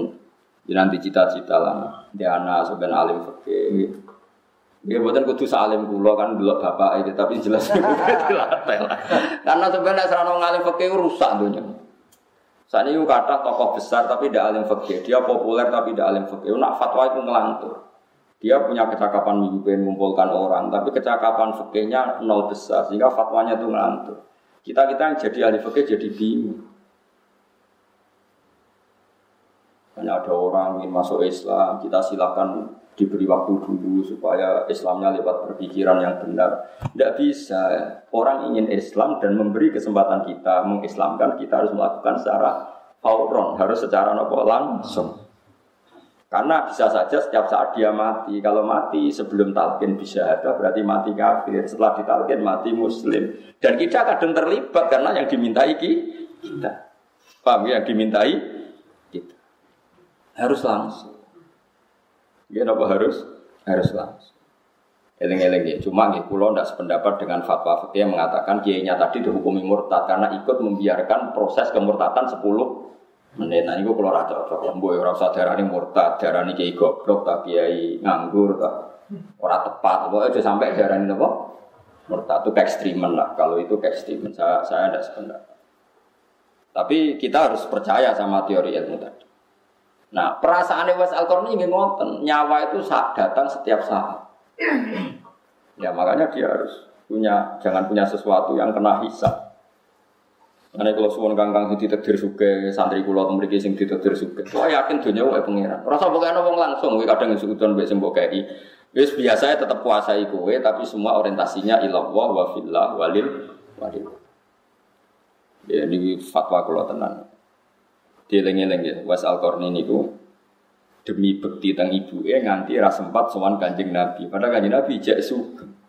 A: nanti cita-cita lah. Dia anak sebenarnya alim fakir. Dia buatan kudu salim kulo kan dulu bapak itu, tapi jelas dilatih lah. Karena sebenarnya serana ngalim fakir rusak dunia. Saat ini kata tokoh besar tapi tidak alim fakir. Dia populer tapi tidak alim fakir. Nak fatwa itu ngelantur. Dia punya kecakapan mimpi mengumpulkan orang, tapi kecakapan fakirnya nol besar sehingga fatwanya itu ngelantur. Kita kita yang jadi ahli fakir jadi bingung. Hanya ada orang ingin masuk Islam, kita silakan diberi waktu dulu supaya Islamnya lewat berpikiran yang benar. Tidak bisa. Orang ingin Islam dan memberi kesempatan kita mengislamkan, kita harus melakukan secara fauron, harus secara nopo langsung. Karena bisa saja setiap saat dia mati. Kalau mati sebelum talqin bisa ada berarti mati kafir. Setelah ditalqin mati muslim. Dan kita kadang terlibat karena yang dimintai kita. Paham ya? Yang dimintai kita. Harus langsung. Ya apa harus? Harus langsung. Eleng-eleng ya. Cuma nih, pulau tidak sependapat dengan fatwa fikih yang mengatakan kiainya tadi dihukumi murtad karena ikut membiarkan proses kemurtatan 10 menit. Nah, ini kalau rasa cocok. Lembu orang usah darah ini murtad, ini kiai goblok, tak kiai nganggur, tak orang tepat. Pokoknya aja sampai darah ini apa? Murtad itu ekstrimen lah. Kalau itu ekstrimen, saya saya tidak sependapat. Tapi kita harus percaya sama teori ilmu tadi. Nah, perasaan Wes al ingin ngoten, nyawa itu saat datang setiap saat. Ya makanya dia harus punya, jangan punya sesuatu yang kena hisap. Karena kalau suwon kangkang sing ditakdir suge, santri kula teng mriki sing ditakdir suge. Wah yakin dunia wae pangeran. Rasa ana wong langsung kowe kadang sekuton mbek sembok kei. Wis biasa tetap kuasai kowe tapi semua orientasinya ilallah wa fillah walil walil. Ya ini fatwa kula tenan. Dieling-eling ya, Was Al-Qarni niku demi bekti ibu eh nganti ras sempat kanjeng Nabi. Padahal kanjeng Nabi jek sugeng.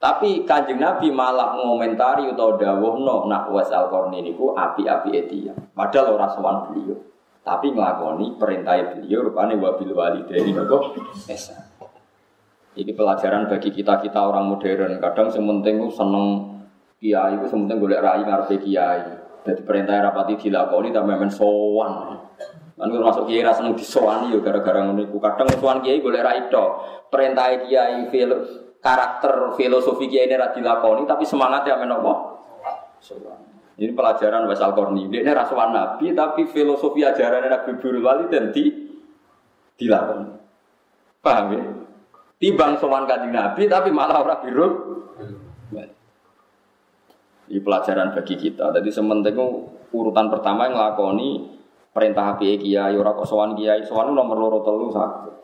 A: Tapi kanjeng Nabi malah ngomentari utawa dawuhno nak Was Al-Qarni niku api-api etia. Padahal ora sowan beliau. Tapi nglakoni perintah beliau rupane wabil walidaini nopo esa. Ini pelajaran bagi kita-kita orang modern. Kadang sementing seneng kiai itu sementing golek rai ngarepe kiai. Jadi perintah rapati dilakoni tapi memang sowan. Kan masuk kiai rasa seneng disowani yo gara-gara ngono. Kadang sowan kiai boleh ra itu. Perintah kiai filo, karakter filosofi kiai ini ra dilakoni tapi semangatnya men apa? Sowan. Ini pelajaran Wasal Korni. Dia ini rasuan Nabi tapi filosofi ajaran Nabi Burul Wali dan di dilakoni. Paham ya? Tibang sowan kanjeng Nabi tapi malah orang biru ini pelajaran bagi kita. Jadi sementing urutan pertama yang ngelakoni perintah HPI kiai, ora kok kiai, sowan nomor loro telu sakit.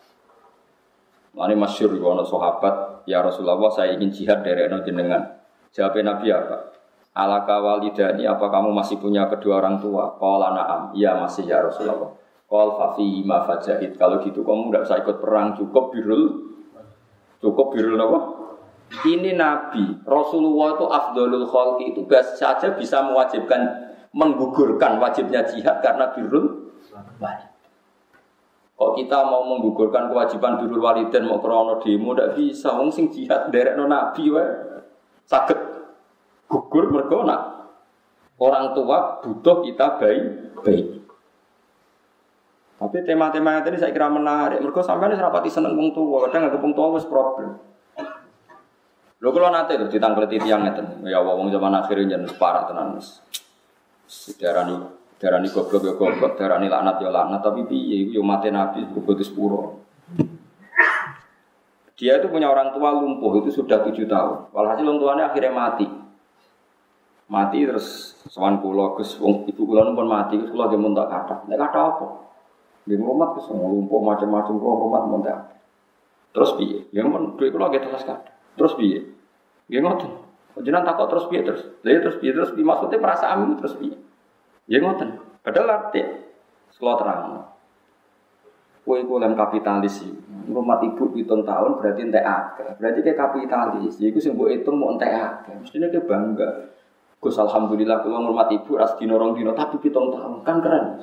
A: Ini masyur ono sahabat, ya Rasulullah saya ingin jihad dari eno jenengan. Jawab Nabi apa? Alaka walidani, apa kamu masih punya kedua orang tua? Qala na'am, iya masih ya Rasulullah. Qal fafi ma fajahid. Kalau gitu kamu tidak usah ikut perang, cukup birul. Cukup birul apa? Ini Nabi, Rasulullah itu afdolul khalqi itu saja bisa mewajibkan menggugurkan wajibnya jihad karena birrul walid. Kok kita mau menggugurkan kewajiban birrul waliden mau krono demo ndak bisa wong sing jihad derekno nabi wae. Saged gugur mergo nak orang tua butuh kita baik baik. Tapi tema-tema tadi saya kira menarik. Mereka sampai ini serapati seneng wong tua, kadang nggak wong tua wis problem. Lho kalau nanti tuh ditangklet tiang ngeten, ya wong zaman akhirnya jangan parah tenan wis. Darani darani goblok ya goblok, darani laknat ya laknat, tapi piye iku yo mati nabi bebot sepuro. Dia itu punya orang tua lumpuh itu sudah tujuh tahun. Walhasil orang tuanya akhirnya mati. Mati terus sewan kulo gus ibu kulo pun mati, gus kulo ge tak kata. Nek kata apa? Di rumah terus lumpuh macam-macam kulo rumah tak. Terus piye? Ya men duit kulo ge terus kata. Terus piye? Nggih ngoten. Jenengan takut terus piye terus? Lha iya, terus piye terus maksudnya perasaan terus piye? Ya ngoten. Padahal arti sekolah terang. Kue iku lem kapitalis sih. Rumah ibu hitung tahun berarti entek akeh. Berarti kayak kapitalis. Iku sing mbok hitung mau entek akeh. Mestinya kayak bangga. Gus alhamdulillah kalau ngurmat ibu ras dino rong dino tapi pitung tahun kan keren.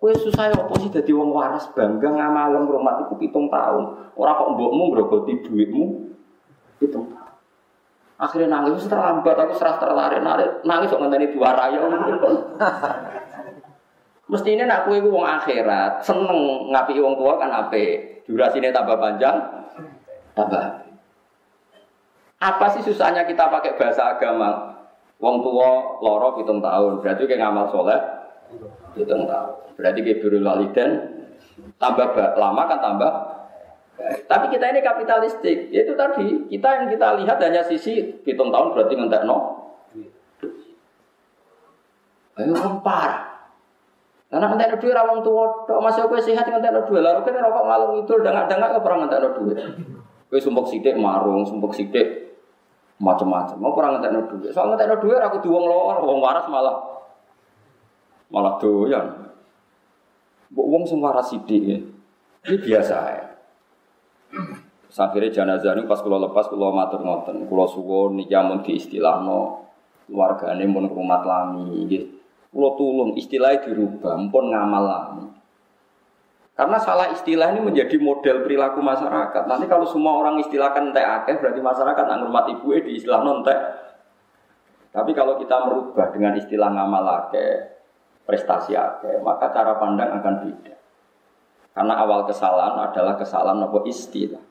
A: Kue susah ya apa sih jadi wong waras bangga ngamalem ngurmat ibu pitung tahun. Orang kok mbokmu ngrogoti duitmu pitung tahun. Akhirnya nangis terlambat, aku serah tertarik nangis, nangis kok ngenteni dua raya. Mestinya nak kue wong akhirat, seneng ngapi wong tua kan ape. Durasinya tambah panjang, tambah. Apa sih susahnya kita pakai bahasa agama? Wong tua loro hitung tahun, berarti kayak ngamal soleh hitung tahun. Berarti kayak biru waliden tambah lama kan tambah. Tapi kita ini kapitalistik, itu tadi kita yang kita lihat hanya sisi hitung tahun berarti ngentek no. Ayo parah. Karena ngentek duit rawang tua, tok masih aku sehat ngentek duit. Lalu kan rokok ngalung itu dengar-dengar ke perang ngentek duit. Kue sumpuk sidik marung, sumpuk sidik macam-macam. Mau perang ngentek duit. Soal ngentek duit aku diwong lor, wong waras malah malah doyan. Wong sing waras sidik ya. Ini biasa ya. Akhirnya jenazah ini pas kulo lepas kulo matur ngoten, kulo suwon niki amun di istilah no keluargane mun rumah lami gitu Kulo tulung istilahnya dirubah, pun ngamal lami. Karena salah istilah ini menjadi model perilaku masyarakat. Nanti kalau semua orang istilahkan entek akeh, berarti masyarakat nggak ngurmat ibu di istilah nontek. Tapi kalau kita merubah dengan istilah ngamal akeh, prestasi akeh, maka cara pandang akan beda. Karena awal kesalahan adalah kesalahan apa istilah.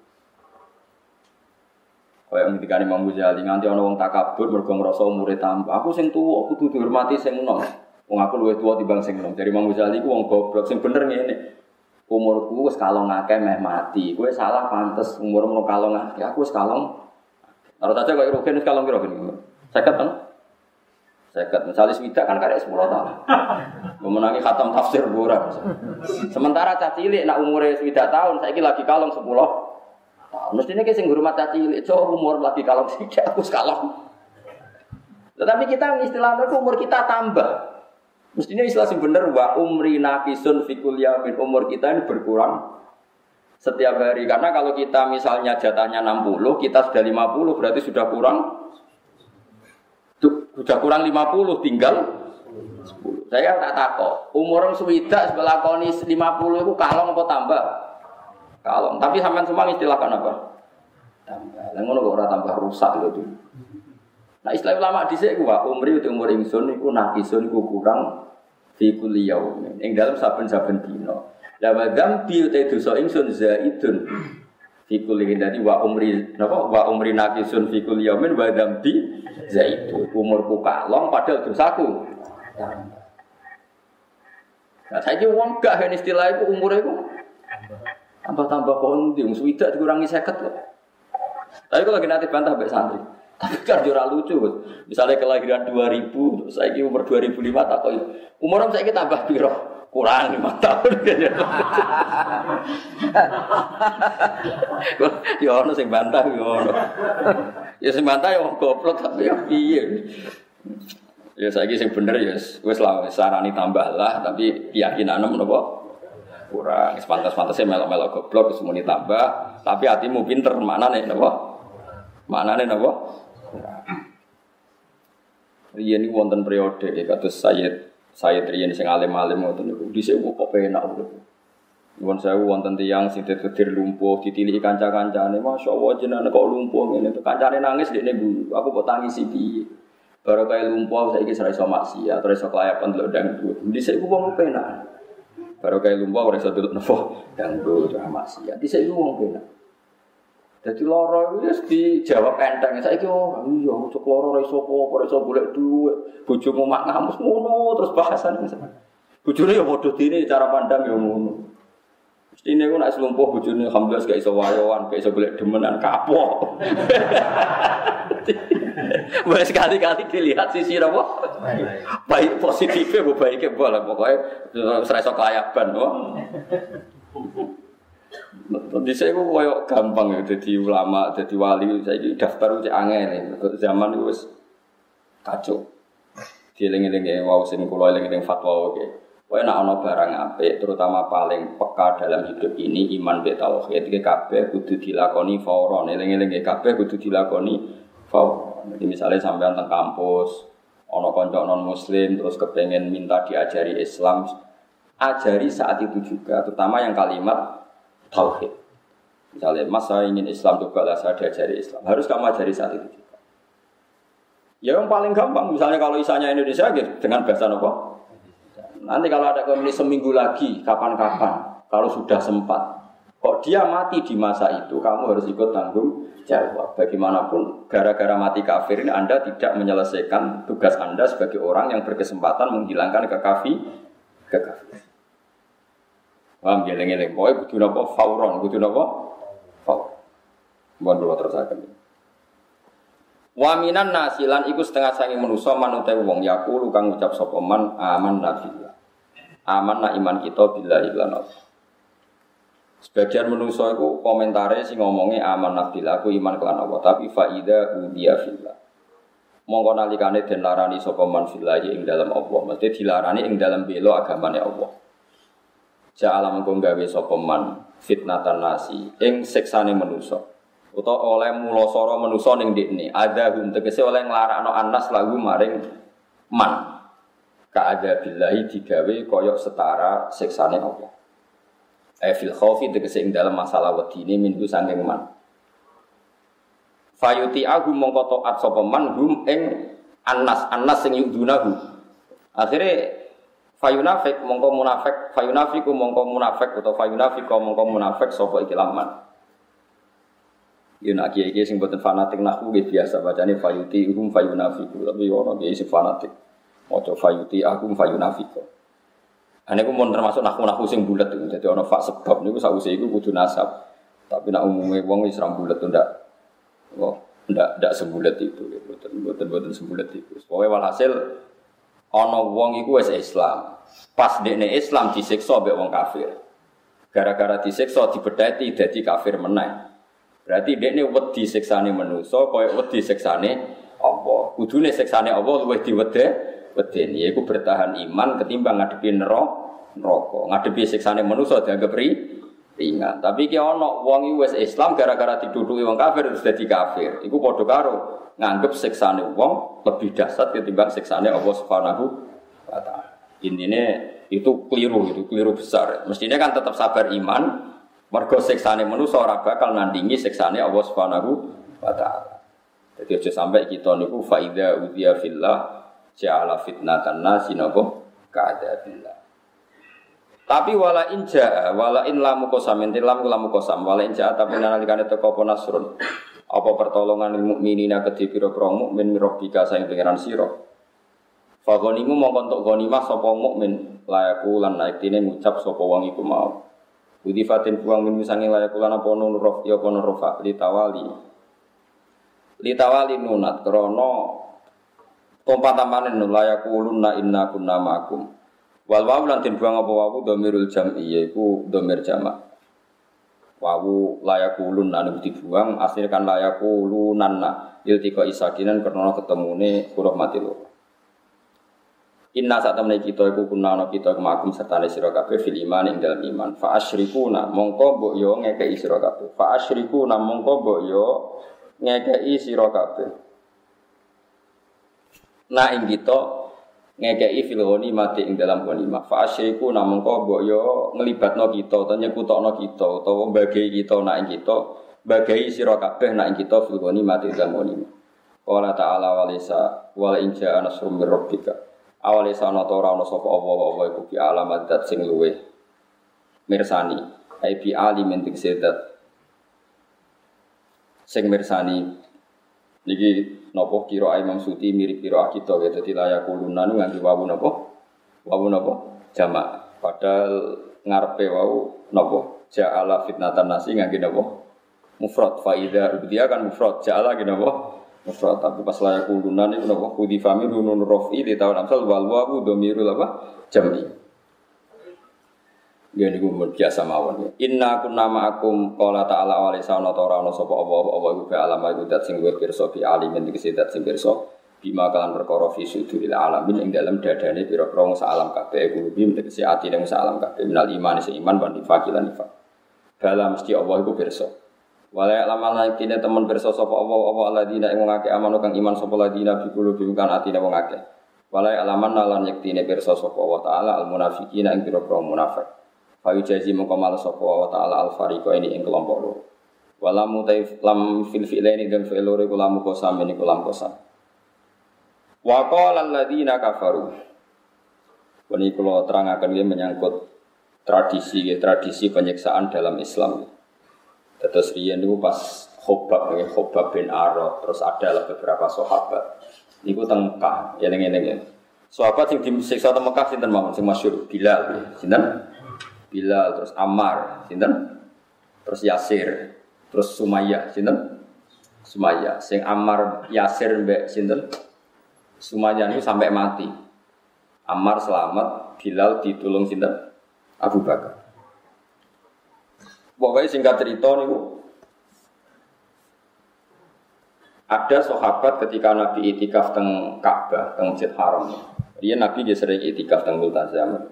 A: Kaya yang ketika Imam Ghazali nganti ana wong takabur mergo ngrasa umure tambah. Aku sing tuwa kudu dihormati sing enom. Wong aku luwih tua timbang sing nom. Dari Imam Ghazali ku wong goblok sing bener ngene. Umurku wis kalong akeh meh mati. Kowe salah pantes umur mau kalong akeh. Aku wis kalong. Taruh saja kok Rugen wis kalong piro ben? Seket kan? Seket. Misalnya swidak kan karek 10 tahun. Memenangi khatam tafsir ora. Sementara cah cilik nak umure swidak tahun saiki lagi kalong 10 tahun. Mestinya kayak sing hormat cah cilik, cowok umur lagi kalong sithik aku kalong. Tetapi kita istilahnya umur kita tambah. Mestinya istilah sing bener wa umri nakisun fikul yamin umur kita ini berkurang setiap hari karena kalau kita misalnya jatahnya 60 kita sudah 50 berarti sudah kurang sudah kurang 50 tinggal 10. Saya tak takut umur swidak sebelah konis 50 itu kalong apa tambah? Kalong. Tapi sampean semua istilahkan apa? Tambah. Lah ngono kok ora tambah rusak lho tuh. Nah istilah ulama di sini gua umri itu umur ingsun itu nakisun itu kurang fi kulli yaumin. Ing dalam saben-saben dino. La wa dzambi te dosa ingsun zaidun fi kulli dadi wa umri napa wa umri nakisun fi kulli yaumin wa dzambi zaidun. Umurku kalong padahal dosaku. Nah, saya uang gak ini istilah itu umur itu tambah-tambah pohon di suwida dikurangi seket loh. Tapi kalau lagi nanti bantah baik santri. Tapi kan jurah lucu, misalnya kelahiran 2000, terus saya umur 2005 tak tahu. Umur saya kita tambah piro? Kurang lima tahun. ya ono sing bantah ya ono. Ya sing bantah ya goblok tapi ya piye. Ya saiki sing bener ya wis lah sarani tambah lah tapi keyakinan menapa kurang. Sepantas-pantasnya melok-melok goblok semuanya tambah, tapi hatimu pinter mana nih napa? Mana nih napa? Riyen iki wonten periode ya kados Sayyid Sayyid Riyen sing alim-alim ngoten niku. Dhisik kok penak urip. Nuwun sewu wonten tiyang sing ditedir lumpuh, ditiliki kanca-kancane, masyaallah jenengan kok lumpuh ngene to. Kancane nangis dekne guru, aku kok tangisi piye. Baru kaya lumpuh saiki ora iso maksiat, ora iso kelayapan delok dangdut. Dhisik ku wong penak. Baru kaya lumpuh ora iso delok nopo dangdut, ora maksiat. Dhisik ku wong penak. Jadi loro itu ya dijawab enteng. Saya kira iya, cok loro iso apa, ora iso golek dhuwit. Bojomu mak ngamus ngono terus bahasan. Bojone ya padha dene cara pandang ya ngono. Mestine ku nek slumpuh bojone alhamdulillah gak iso wayoan, gak iso golek demenan kapok. Mulai sekali-kali dilihat sisi apa? Baik positifnya, bu baiknya boleh pokoknya serasa kelayaban. Di saya kok koyok gampang ya, jadi ulama, jadi wali, saya ini daftar uji angin, zaman itu wis kacau. Dieling-eling ya, wow, sini kulo eling-eling fatwa oke. Kowe nak ana barang apik, terutama paling peka dalam hidup ini iman be tauhid iki kabeh kudu dilakoni fauron. Eling-eling kabeh kudu dilakoni fauron. Jadi misalnya sampean teng kampus, ana kanca non muslim terus kepengen minta diajari Islam, ajari saat itu juga, terutama yang kalimat tauhid. Misalnya, mas saya ingin Islam coba lah saya diajari Islam. Harus kamu ajari saat itu juga. Ya yang paling gampang, misalnya kalau isanya Indonesia gitu, dengan bahasa apa? Nanti kalau ada komunis seminggu lagi, kapan-kapan, kalau sudah sempat. Kok dia mati di masa itu, kamu harus ikut tanggung jawab. Bagaimanapun, gara-gara mati kafir ini Anda tidak menyelesaikan tugas Anda sebagai orang yang berkesempatan menghilangkan kekafi, kekafir. Paham geleng-geleng. Pokoknya kudu napa fauron, kudu napa fauron. Mohon kula terusaken. Wa minan nasilan iku setengah sangi manusa manute wong yakulu kang ngucap sapa man aman nabi aman nak iman kita bila lan. Sebagian manusia itu komentare sing ngomongnya aman nabilah aku iman kelan Allah, tapi faida udia fillah. Mongko nalikane den larani sapa man fillah ing dalam Allah, mesti dilarani ing dalam belo agamane Allah. Ja'ala mengko gawe sapa man fitnatan nasi ing siksane manusa. Utawa oleh mulosoro manusa ning dikne, ada hum tegese oleh nglarakno anas lagu maring man billahi digawe koyok setara seksane Allah. Eh fil khaufi tegese ing dalam masalah wedine minggu sanging man. Fayuti agu mongko taat sapa man hum ing anas anas sing yudunahu. Akhire fayunafik mongko munafik fayunafiku mongko munafik atau fayunafiko mongko munafik sapa iki laman. Ya nak kiai kiai sing boten fanatik nahu biasa bacane fayuti hum fayunafiku tapi ono kiai sing fanatik. Ojo fayuti aku fayunafiko. Ane mau termasuk naku sing bulat itu. Jadi ono fak sebab niku sausi iku kudu nasab. Tapi nak umumnya wong wis ram bulat ndak. Oh, ndak ndak sebulat itu. Boten boten boten sebulat itu. Pokoknya walhasil ono wong iku wis Islam. Pas dekne Islam disiksa mbek wong kafir. Gara-gara disiksa dibedati dadi kafir meneh. Berarti dekne wedi siksane manusa kaya wedi siksane Allah. Kudune siksane Allah luwih diwede wedeni yaiku bertahan iman ketimbang ngadepi neraka ngadepi siksane manusa dianggap ri ringan tapi ki ana wong wis Islam gara-gara diduduki wong kafir terus dadi kafir iku padha karo nganggep siksane wong lebih dahsyat ketimbang siksane Allah Subhanahu wa taala. Intine itu keliru itu keliru besar. Mestinya kan tetap sabar iman mergo siksane manusa ora bakal nandingi siksane Allah Subhanahu wa taala. Jadi aja sampai kita niku faida udia fillah ja'ala fitnatan nasi napa? Ka'adabillah tapi wala in ja'a wala in lamu kosam ente lamu lamu kosam wala in ja'a tapi nalikane teko apa apa pertolongan mukminina kedhi pira-pira mukmin mirobika saing pangeran sira Fagonimu mau kontok gonimah sapa mukmin layaku lan naiktine ngucap sapa wong iku mau Budi fatin buang min misangi layaku lan apa nun rof ya apa nun rofa litawali litawali nunat krono Tompa tamanin layaku ulunna inna kunna ma'akum. Wal wawu lan buang apa wawu domirul jam'i yaiku domir jamak. Wawu layaku ulunna anu dibuang asli kan layaku lunanna iltika isakinan karena ketemune huruf mati lo. Inna saat temen kita iku kuna ana kita kemakum serta sira kabeh fil iman ing dalam iman. Fa asyrikuna mongko mbok yo ngekeki sira kabeh. Fa asyrikuna mongko mbok yo ngekeki sira na ing kita ngekei fil mati ing dalam ghanimah. Fa asyriku namung kok mbok yo nglibatno kita utawa nyekutokno kita utawa bagai kita nak ing kita bagai sira kabeh nak ing kita fil mati ing dalam ghanimah. Qala ta'ala walisa wal inja anasrum mir rabbika. Awale sana ta ora ana sapa apa-apa iku bi alamat dat sing luwe mirsani. Ai bi alimin tik sedat sing mirsani. Niki napa kira Imam Suti mirip kira kita ya dadi layak kuluna nganti wawu napa wawu napa jamak. Padahal ngarepe wau napa ja'ala fitnatan nasi ngangge napa mufrad. Fa idza kan mufrad. Ja'ala gini napa mufrad. Tapi pas layak kuluna niku napa kudi fami nun rafi di tahun amsal wal wawu dhamirul apa? Jam'i Ya niku biasa mawon. Inna kunna ma'akum qala ta'ala wa laysa ana ora ana sapa Allah Allah iku alam iku dat sing luwih pirsa bi alimin iki dat sing pirsa bima kalan perkara fi suduril alamin dalam dadane pira-pira sak alam kabeh bim tegese atine sak alam kabeh minal iman isi iman wan nifaq lan nifaq. Bala mesti Allah iku pirsa. Wala lama laikine temen pirsa sapa Allah Allah alladzina ing wong akeh amanu kang iman sapa ladina bi qulubihim kan atine wong akeh. Wala alaman lan yektine pirsa sapa Allah taala al munafiqina ing pira-pira munafik. Fayu jazi mongko malas sapa wa taala al fariqo ini ing kelompok loro. Walamu taif lam fil fi'laini dan fi'il loro lam kosam ini kulam kosam. Wa qala alladziina kafaru. Ini kalau terangkan dia menyangkut tradisi ya, tradisi penyiksaan dalam Islam. Terus riyen itu pas Khobab ya, Khobab bin Arad, terus ada beberapa sahabat. Niku teng Mekah, ya ning ngene ya. Sahabat yang disiksa teng Mekah sinten mawon sing masyhur Bilal, ya. sinten? Bilal, terus Ammar, sinten? Terus Yasir, terus Sumayyah, sinten? Sumayyah. Sing Ammar, Yasir mbek sinten? Sumayyah itu sampai mati. Ammar selamat, Bilal ditulung sinten? Abu Bakar. Pokoknya singkat cerita nih, ada sahabat ketika Nabi itikaf teng Ka'bah, teng Masjid Haram. Dia Nabi dia sering itikaf teng Multazam.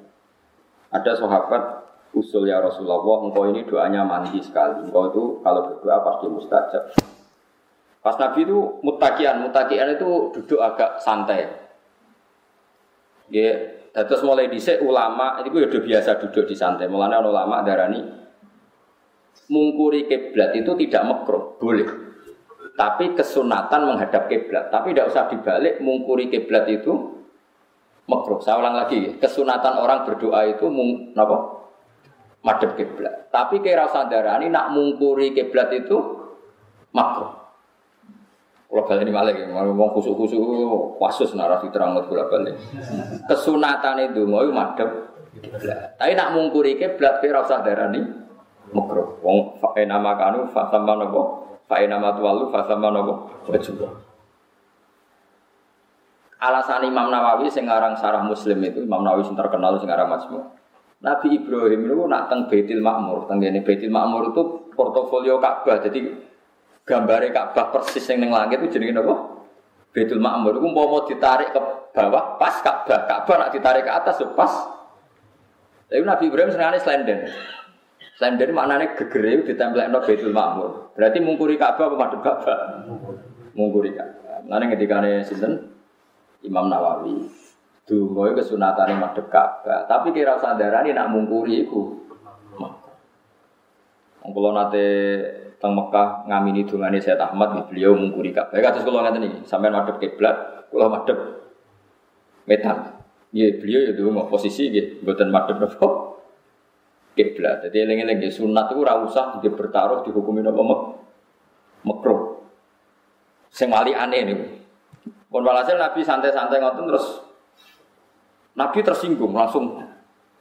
A: Ada sahabat usul ya Rasulullah, engkau ini doanya mandi sekali. Engkau itu kalau berdoa pasti mustajab. Pas Nabi itu mutakian, mutakian itu duduk agak santai. Ya, terus mulai dhisik ulama itu udah biasa duduk di santai. Mulanya ulama darani mungkuri kiblat itu tidak makruh, boleh. Tapi kesunatan menghadap kiblat. Tapi tidak usah dibalik mungkuri kiblat itu makruh. Saya ulang lagi, kesunatan orang berdoa itu mung, apa? Madhep kiblat. Tapi kira sadarani nak mungkuri kiblat itu makruh. Kalau balik ini mau ngomong kusuk-kusuk wasus terang ngut kula balik. Kesunatan itu mau madhep kiblat. Tapi nak mungkuri kiblat kira sadarani makruh. Wong fa nama kanu fa sama nopo fa nama tuwalu fa sama nopo wajib. Alasan Imam Nawawi sing aran Sarah Muslim itu Imam Nawawi sing terkenal sing aran Majmu. Nabi Ibrahim itu nak teng Baitul Makmur, teng ini Baitul Makmur itu portofolio Ka'bah. Jadi gambarnya Ka'bah persis yang neng langit itu jadi apa? Baitul Makmur itu mau ditarik ke bawah pas Ka'bah, Ka'bah nak ditarik ke atas itu pas. Tapi Nabi Ibrahim senengane slenden. Slenden maknanya gegere ditempelno Baitul Makmur. Berarti mungkuri Ka'bah apa madhep Ka'bah? Mungkuri Ka'bah. Nane ketikane sinten? Imam Nawawi. Dungo itu kesunatan yang madep Ka'bah. Tapi kira ini nak mungkuri itu. Kalau nate teng Mekah ngamini dungane saya Ahmad beliau mungkuri Ka'bah. Kados kula ngaten iki, sampean madep kiblat, kula madep metan. Iya beliau ya dulu posisi gitu, buatan madep apa? Kiblat. Jadi eling-eling sunat itu ora dia bertaruh dihukumi apa mek makruh. Sing aneh nih. Pun walhasil Nabi santai-santai ngoten terus Nabi tersinggung langsung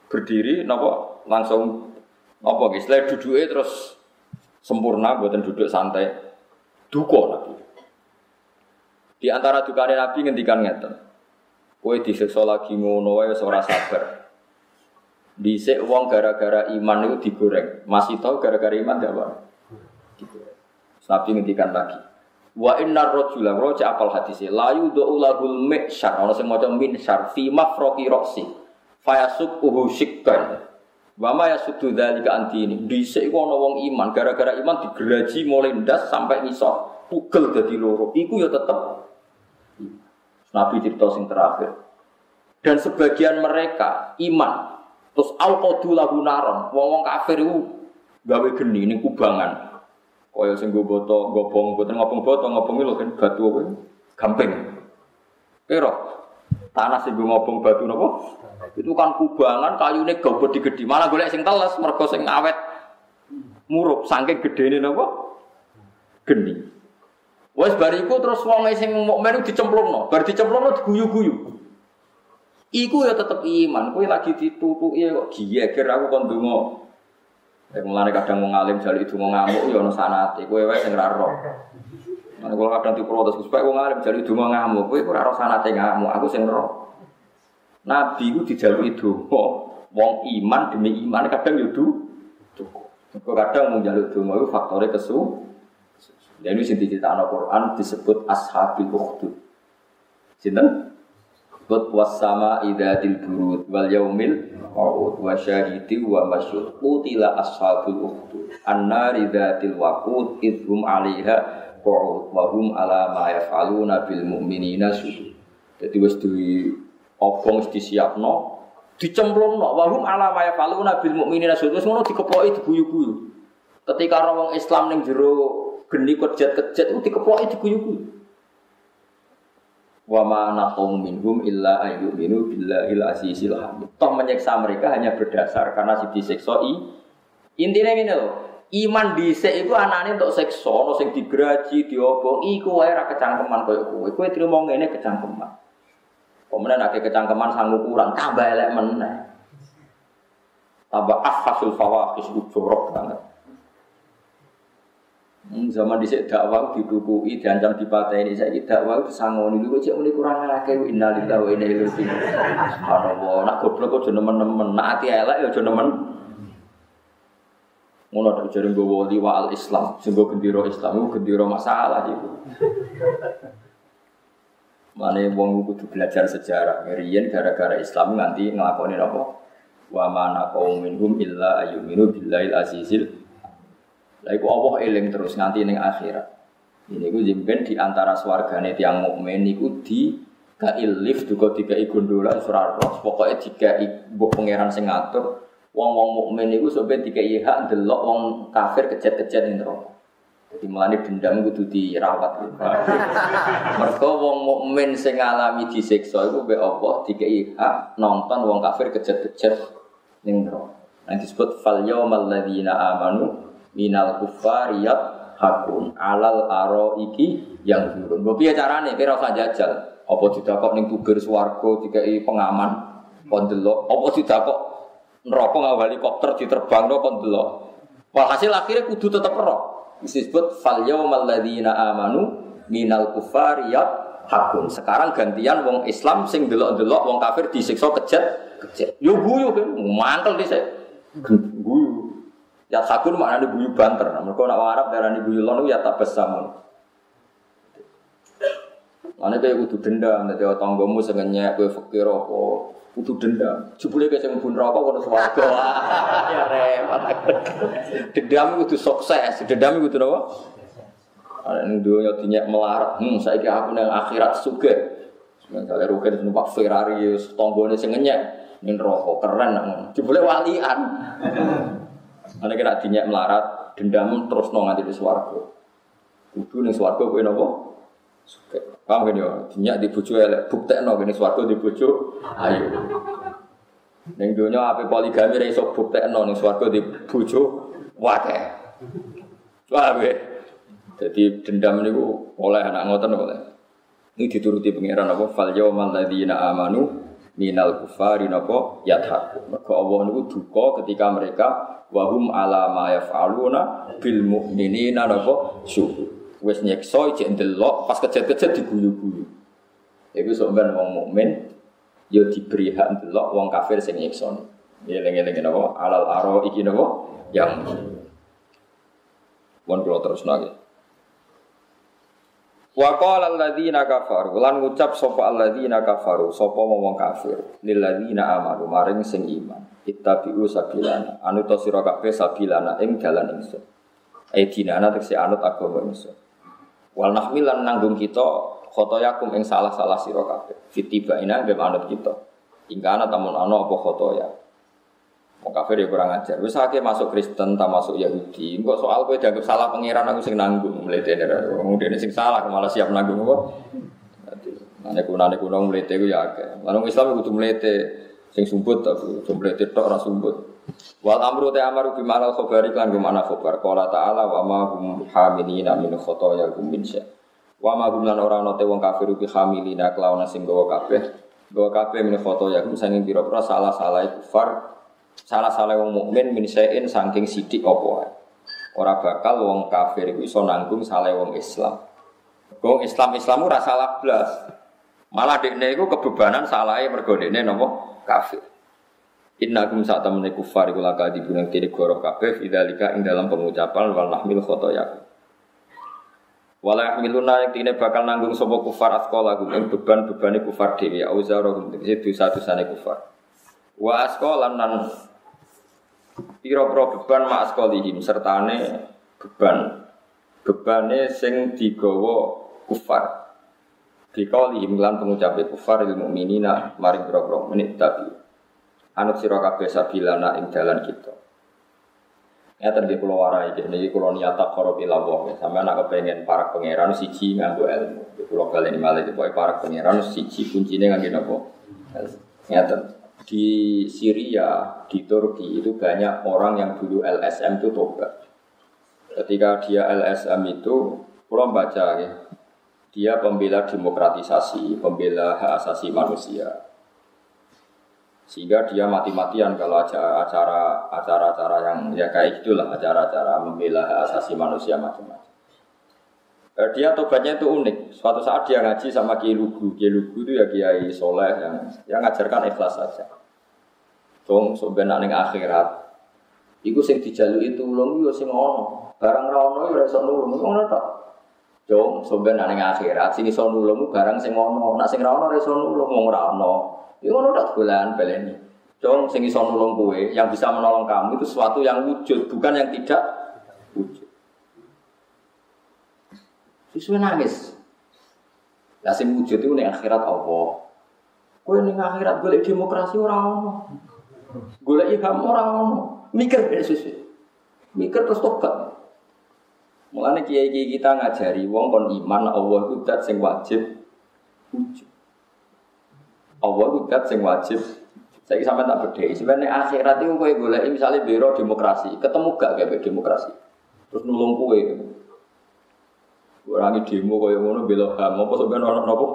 A: berdiri, nopo langsung nopo guys, setelah duduknya terus sempurna, buatan duduk santai, duko Nabi. Di antara dukane Nabi ngendikan ngeten, kue disiksa lagi ngono wae ora sabar. Dhisik wong gara-gara iman itu digoreng. Masih tahu gara-gara iman gak Pak? Nabi ngendikan lagi. Wa inna rojula roja apal hadisnya layu do'ulahul mi'syar Ada yang macam minsyar fi mafroki roksi Fayasuk uhu syikkan Wama ya sudu dalika anti ini Disik iku wong iman Gara-gara iman digeraji mulai ndas sampai nisor Pugel jadi loro Iku ya tetep Nabi cerita sing terakhir. Dan sebagian mereka iman. Terus lahu naron. Wong-wong kafir itu gawe geni ini kubangan. Kaya sing go boto, gobong, boten ngopong boto, ngopong lho kan batu apa? Gamping. Kira tanah sing go ngopong batu napa? Itu kan kubangan kayune digedi. Malah golek sing teles mergo sing awet murup saking gedene napa? Geni. Wes bariku terus wong sing mukmin dicemplungno, bar dicemplungno diguyu-guyu. Iku ya tetep iman, kowe lagi ditutuki kok giyeger aku kon donga Ya mulane kadang mau ngalim jali itu mau ngamuk ya ono sanate, kowe wae sing ora roh. Mana kalau kadang diprotes, supaya wong ngalim jali itu mau ngamuk, kowe ora roh sanate ngamuk, aku sing roh. Nabi dijaluk itu, wong iman demi iman kadang yudu cukup. Kadang mau jaluk itu mau faktornya kesu. Dan ini sing diceritakan Quran disebut ashabil ukhdud. Sinten? Qad wasama idatil burud wal yaumil maut wa syahidi wa masyhud utila ashabul ukhdud annari dzatil waqud idhum 'alaiha qu'ud wa hum 'ala ma bil mu'minina sujud. Dadi wis di obong disiapno dicemplungno wa hum 'ala ma yaf'aluna bil mu'minina sujud. Wis ngono dikeploki diguyu-guyu. Ketika orang Islam ning jero geni kejat-kejat itu dikeploki diguyu-guyu wa ma naqum minhum illa ayyuminu billahil azizil hamid. Toh menyiksa mereka hanya berdasar karena si disiksa i. Intinya ini loh, iman dhisik iku anane untuk siksa, ono sing digraji, diobong, iku wae ra kecangkeman koyo kowe. Kowe trimo ngene kecangkeman. Kemudian akeh kecangkeman sanggup kurang, tambah elek meneh. Tambah afhasul fawahis jorok banget. Hmm, zaman dhisik dakwah didukui diancam dipateni saiki dakwah disangoni niku cek muni kurang akeh innalillahi wa inna ilaihi raji'un. Subhanallah, nak goblok aja nemen-nemen, nak ati elek ya aja nemen. Ngono tak jare nggowo liwa al Islam, sing gendera Islam iku gendera masalah iku. Mane wong kudu belajar sejarah. Riyen gara-gara Islam nganti nglakoni apa? Wa mana qaum minhum illa ayyuminu billahil azizil lah iku Allah eling terus nganti ning akhirat. Ini ku jemben di antara swargane tiang mukmin niku di kail lift juga tiga gondola surah roh pokoknya tiga ibu pangeran sing ngatur wong wong mukmin niku sampai tiga hak delok wong kafir kejat-kejat ning neraka. Jadi melani dendam kudu dirawat. Mergo wong mukmin sing ngalami disiksa iku mbek Allah tiga hak nonton wong kafir kejat-kejat ning neraka. Nah disebut fal yaumal ladzina amanu minal kufariyat hakun alal aro iki yang turun. Gue piye carane? Kira usah jajal. Apa didakok ning tubir swarga dikai pengaman kon delok. Apa didakok neraka nggawa helikopter diterbangno kon delok. Walhasil akhirnya kudu tetep roh. Disebut fal yaumal ladzina amanu minal kufariyat hakun. Sekarang gantian wong Islam sing delok-delok wong kafir disiksa kejat kejat. Yo guyu kan, mantel dhisik. Guyu. Ya sakun maknanya guyu banter. Mereka nak Arab darah guyu lon ya tak besamun. Mana kayak kudu dendam, nanti tanggamu sengenyak, kue fakir apa, kudu dendam. Jebule kayak sing bun rokok kono swarga. Ya repot. Dendam kudu sukses, dendam kudu apa? Ada yang dunia dinyak melarat, hmm, saya kira aku yang akhirat suge. Misalnya rugen numpak Ferrari, tonggone sing ngenyek, ning rokok keren, jebule walian. Ana kira dinyak melarat, dendam terus nong nganti di swarga. Kudu ning swarga kowe napa? Suka. Paham kan ya? Dinyak di bojo elek, buktekno kene swarga di bojo ayo. Ning donya ape poligami ra iso buktekno ning swarga di bojo wakeh. Paham ya? Jadi dendam niku oleh anak ngoten oleh. Ini dituruti pangeran apa? Fal yawmal ladzina amanu minal kufari napa yadhaku. Mergo Allah niku duka ketika mereka wahum ala ma yaf'aluna bil mu'minina napa syukur. Wis nyekso cek ndelok pas kejet-kejet diguyu-guyu. Iku sampean wong mukmin ya diberi hak ndelok wong kafir sing. Ya eling-eling napa alal aro iki napa yang Mohon kalau terus lagi. Wa qala alladziina kafaru lan ngucap sapa alladziina kafaru sapa wong kafir lil ladzina amanu maring sing iman ittabi'u sabilana anu to sira kabeh sabilana ing dalan ingsun e dinana tegese anut agama ingsun wal nahmil lan nanggung kita khotoyakum ing salah-salah sira kabeh. Fitiba ina nggih anut kita. Ingkana tamun ana apa khotoya. Mau kafir ya kurang ajar. Wis akeh masuk Kristen, tak masuk Yahudi. Kok soal kowe dianggap salah pangeran aku sing nanggung mletene. Wong dene sing salah malah siap nanggung kok. Ane kuna ane kuna mlete ku ya akeh. Lan Islam kudu mlete sing sumbut tapi mlete tok ora sumbut. Wal amru ta amaru bi ma'al khabari kan ma'na khabar. Qala ta'ala wa ma hum hamilina min khotoya hum min. Wa ma hum lan ora ana te wong kafir bi hamilina kelawan sing gawa kabeh. Gawa kabeh min khotoya hum sanging pira-pira salah-salah kufar Salah-salah wong mukmin min sayin saking sidik apa wae. Ora bakal wong kafir iku iso nanggung salah wong Islam. Wong Islam Islam ora salah blas. Malah dekne iku kebebanan salahe mergo dekne napa kafir. Inna kum saat temen kufar iku laka dibunuh kiri goroh kabeh Fidalika ing dalam pengucapan wal nahmil khotoyakum Wala yahmiluna yang bakal nanggung sopo kufar askola gum ing beban-bebane kufar dewi Auzarahum tegese dosa-dosane kufar Wa askolan nan piro-piro beban ma askolihim sertane beban. Bebane sing digawa kufar. Dikaulihim lan pengucape kufar ilmu minina maring piro-piro menit tapi anut sira kabeh sabilana ing dalan kita. Ya tadi pulau warai, jadi kalau niata korup ilawah, sama anak kepengen para pangeran siji nganggo ilmu. Pulau kalian ini malah itu para pangeran siji kuncinya nganggo nopo. Ya di Syria, di Turki itu banyak orang yang dulu LSM itu tobat. Ketika dia LSM itu, pulau baca ya, dia pembela demokratisasi, pembela hak asasi manusia. Sehingga dia mati-matian kalau acara acara-acara yang ya kayak itulah acara-acara membela hak asasi manusia macam-macam. Eh, dia tobatnya itu unik. Suatu saat dia ngaji sama Kiai Lugu. Kiai Lugu itu ya Kiai Soleh yang yang ngajarkan ikhlas saja. Dong sebenarnya ning akhirat. Iku sing itu ulung yo sing ono. Barang ra ono yo iso nulung. Ngono tok. Dong sebenarnya ning akhirat sing iso nulung barang sing ono. Nek sing ra ono iso nulung wong ora ono. Iku ngono tok dolan baleni. Dong sing iso nulung kowe, yang bisa menolong kamu itu sesuatu yang wujud, bukan yang tidak wujud. Sesuai nangis. Lah sing wujud itu ning akhirat Allah. Kowe ning akhirat golek demokrasi ora ono. Golek ilham orang. Mikir dari susu. Mikir terus tobat. Mulane kiai-kiai kita ngajari wong kon iman Allah itu dat sing wajib wujud. Allah itu sing wajib saya sampai tak beda. Sebenarnya akhirat itu kue golek misalnya biro demokrasi, ketemu gak kayak demokrasi, terus nulung kue. Kurangi demo kaya ngono bela ham apa sebenarnya orang nopo?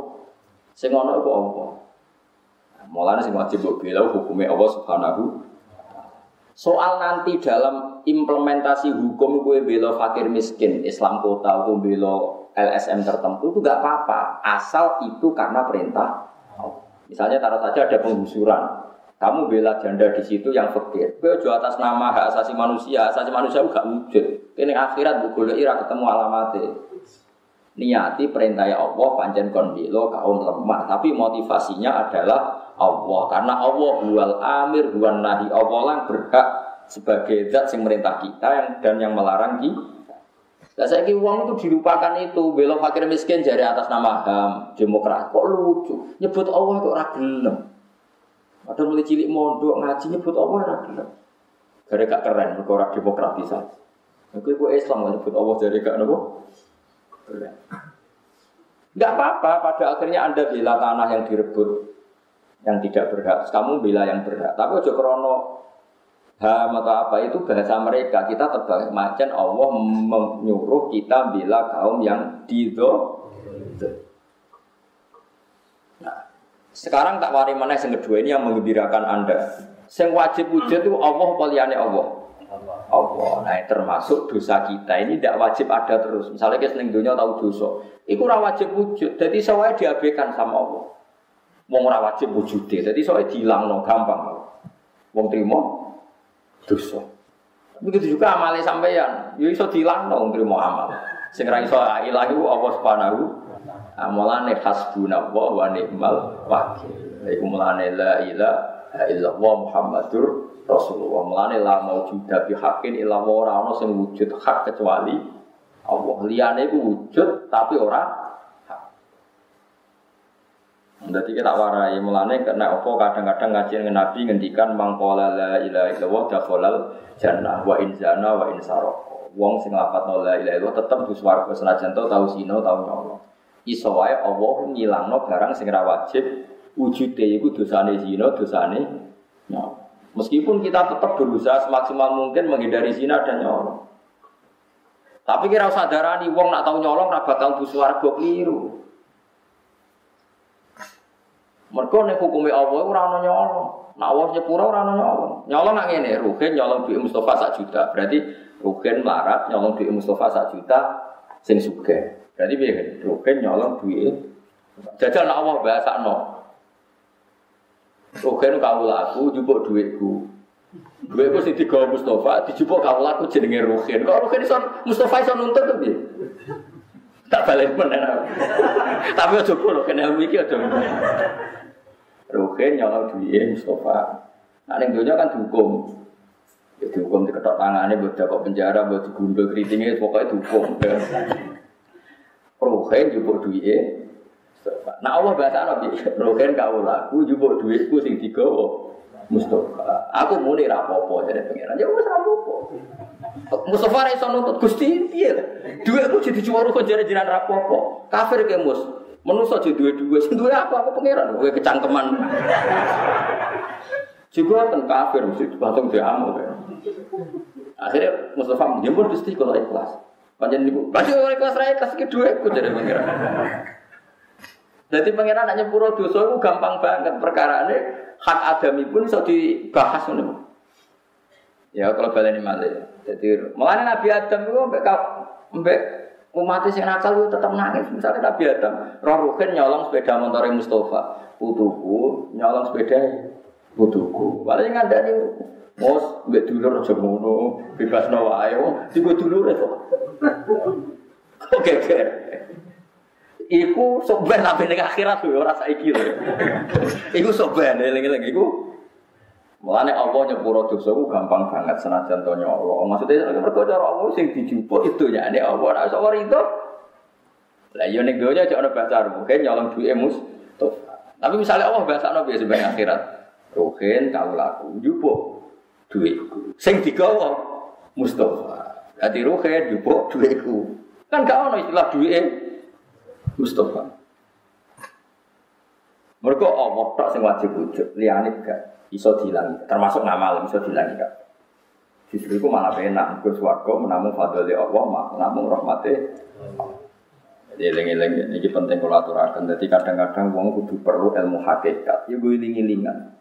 A: Sing ono iku apa? Mulanya sing wajib mbok bela hukumnya Allah Subhanahu Soal nanti dalam implementasi hukum gue bela fakir miskin, Islam kota, gue bela LSM tertentu itu gak apa-apa, asal itu karena perintah. Misalnya taruh saja ada penggusuran, kamu bela janda di situ yang fakir, gue jual atas nama hak asasi manusia, asasi manusia gak wujud. Ini akhirat boleh ira ketemu alamatnya. Niati perintah Allah panjang kondilo kaum lemah, tapi motivasinya adalah Allah karena Allah huwal amir huwan nahi Allah lah berhak sebagai zat yang merintah kita yang dan yang melarang kita. Saya kira uang itu dilupakan itu belok fakir miskin jadi atas nama ham demokrat kok lucu nyebut Allah kok ragilem. Ada mulai cilik mondok ngaji nyebut Allah ragilem. Gara gak keren mereka demokratisasi. Mungkin gue Islam nyebut Allah jadi gak nopo. Keren. Gak apa-apa, pada akhirnya Anda bela tanah yang direbut yang tidak berhak. Kamu bela yang berhak. Tapi ojo krono ham atau apa itu bahasa mereka. Kita terbalik macam Allah menyuruh kita bela kaum yang dido. Nah, sekarang tak wari mana yang kedua ini yang mengembirakan anda. Yang wajib wujud itu Allah poliane Allah. Allah. Nah, termasuk dosa kita ini tidak wajib ada terus. Misalnya kita seneng dunia tahu dosa, itu wajib wujud. Jadi saya diabaikan sama Allah. Wong ora wajib wujude. Dadi soalnya dilangno gampang. Wong trimo dosa. Begitu juga amale sampeyan, yo iso dilangno wong trimo amal. Sing ra iso ilah iku apa subhanahu amalane hasbuna wa ni'mal wakil. Iku mulane la ilaha illallah Muhammadur Rasulullah. Mulane la maujuda bi haqqin illa ora ana sing wujud hak kecuali Allah. Liyane iku wujud tapi ora Jadi kita warai mulane kena opo kadang-kadang ngaji dengan Nabi ngendikan mangkola la ilaha illallah dakhalal jannah wa in zana wa in. Wong sing lafadzno la ilaha illallah tetep di swarga senajan tau tau zina tau nyolong. Iso wae Allah ngilangno barang sing ra wajib wujude iku dosane zina, dosane nyolong. Meskipun kita tetap berusaha semaksimal mungkin menghindari zina dan nyolong. Tapi kira usah darani wong nak tau nyolong ra bakal bu swarga keliru. Mergo nek hukume Allah ora ana nyolong. Nek Allah nyepuro ora ana nyolong. Nyolong nak ngene, Rugen nyolong duit Mustafa sak juta. Berarti Rugen marat nyolong duit Mustafa sak juta sing sugih. Berarti piye? Rugen nyolong duit Jajal nek Allah bahasakno. Rugen kawula aku jupuk duitku. Duitku sing digawa Mustafa dijupuk kawula aku jenenge Rugen. Kok Rugen iso Mustafa iso nuntut to piye? Tak balik meneh. Tapi aja kulo kena iki aja. Ruhin nyolong duit Mustafa. Nah, yang dunia kan dihukum. Ya dihukum di ketok tangannya, buat kok penjara, buat digundul keritingnya, pokoknya dihukum. Ya. Ruhin juga duit. Nah Allah bahasa Nabi, Ruhin kau laku juga duitku sing digawa. Mustafa, aku muni rapopo jadi pengiran. Ya wis rapopo. Mustafa ra nuntut Gusti piye? Duitku jadi juara kok jadi jiran rapopo. Kafir ke mus. Menusa aja dua-dua, duwe apa aku pangeran, kowe kecangkeman. Juga kan kafir mesti langsung diamu kan. Akhirnya Mustafa menjemput Gusti kalau ikhlas. Panjang niku, "Kasih ikhlas ra ikhlas iki dhuwitku jadi pangeran." Jadi pangeran hanya pura dosa itu gampang banget perkara ini hak adami pun bisa dibahas nih. Ya kalau balik ini malah. Jadi malah Nabi Adam itu mbak umat yang nakal itu tetap nangis. Misalnya Nabi Adam, roh rukin nyolong sepeda motor Mustafa, putuku nyolong sepeda putuku. Paling ada nih, mos mbak dulur jemono, bebas nawa ayo, juga dulur itu. Oke, oke. Iku soben sampai ning akhirat tuh ora saiki lho. Iku soben eling-eling iku Mulane Allah nyepuro dosaku gampang banget senajan to Allah. Maksudnya mergo cara Allah sing dijupuk itu ya nek Allah ora iso itu. Lah yo ning donya cek ana bahasa mungkin nyolong duwe mus. Tapi misalnya Allah bahasa ana biasa sebagai akhirat. Rohen kau laku jupuk duitku. Sing digawa Mustafa. Dadi rohen jupuk duitku. Kan gak ono istilah duit Mustafa. Mereka Allah tak sing wajib wujud, liyane gak iso dilangi, termasuk ngamal iso dilangi kan. Justru itu malah enak, Gus Warga menamu fadli Allah, menamu rahmatnya. Jadi eling-eling ini penting kalau aturakan. Jadi kadang-kadang wong kudu perlu ilmu hakikat. Ya gue iling-ilingan.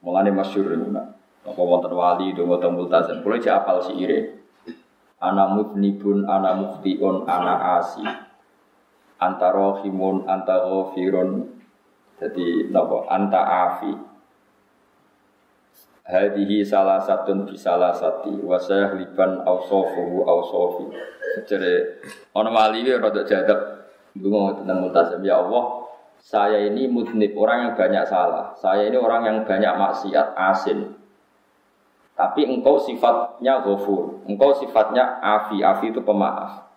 A: Mulane masyhur ini. Apa wonten wali donga teng multazam. Kulo cek apal ire. Ana mudnibun, ana muftiun, ana asi. Antara himun, antara firun. Jadi napa? Anta afi hadihi salah satu di salah sati. Wasaya liban ausofuhu ausofi jadi orang mali ini rada jadab bingung tentang multazam ya Allah saya ini mudnib orang yang banyak salah. Saya ini orang yang banyak maksiat asin. Tapi engkau sifatnya ghafur. Engkau sifatnya afi. Afi itu pemaaf.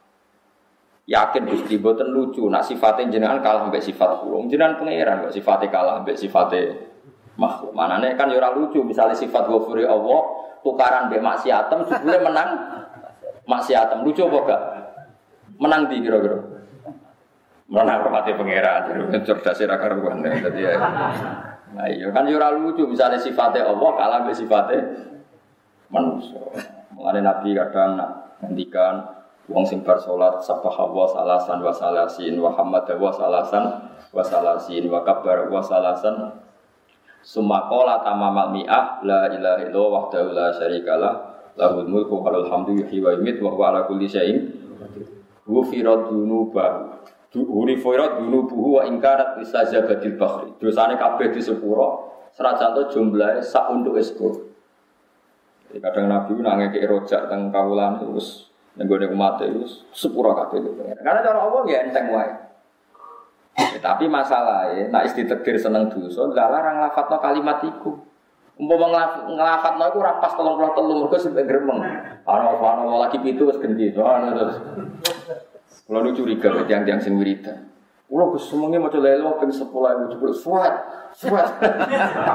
A: Yakin Gusti boten lucu. Nak sifatnya jenengan kalah mbek sifat kula. Jenengan pangeran kok sifatnya kalah mbek sifatnya makhluk. nih kan ya lucu misalnya sifat ghafuri Allah tukaran be maksiatem sebelumnya menang maksiatem lucu apa gak? Menang di kira-kira. Menang rahmati pangeran cerdas ra karuan jadi ya. Nah iya kan ya lucu misalnya sifatnya Allah kalah be sifatnya manusia. Mengenai Nabi kadang nak ngendikan wong sing bar salat sabah wa salasan wa salasin wa hamad wa salasan wa salasin wa kabar wa salasan Summa qala tamamal mi'ah la ilaha illallah wahdahu la syarikalah lahul mulku wa lahul hamdu yuhyi wa yumiit wa huwa ala kulli syai'in Ghufirat dunubahu wa ingkarat isazabadil bakhri. Dosane kabeh di sepuro Serajan itu jumlahnya sak untuk eskur Jadi kadang Nabi nangis ke rojak tentang kawulan terus Nenggone umat itu sepuro kabeh. Karena cara Allah ya enteng wae Ya, tapi masalahnya, nak isti tegir seneng dosa, lah larang no kalimat iku. Umpama no iku tolong puluh telur mereka sampai geremeng. Ano ano lagi pitu wis ganti. Ano terus. Kalau lu curiga tiang-tiang sing wiridan. Kulo Gus semuanya mau coba lelo sepuluh ibu jebul sweat, sweat.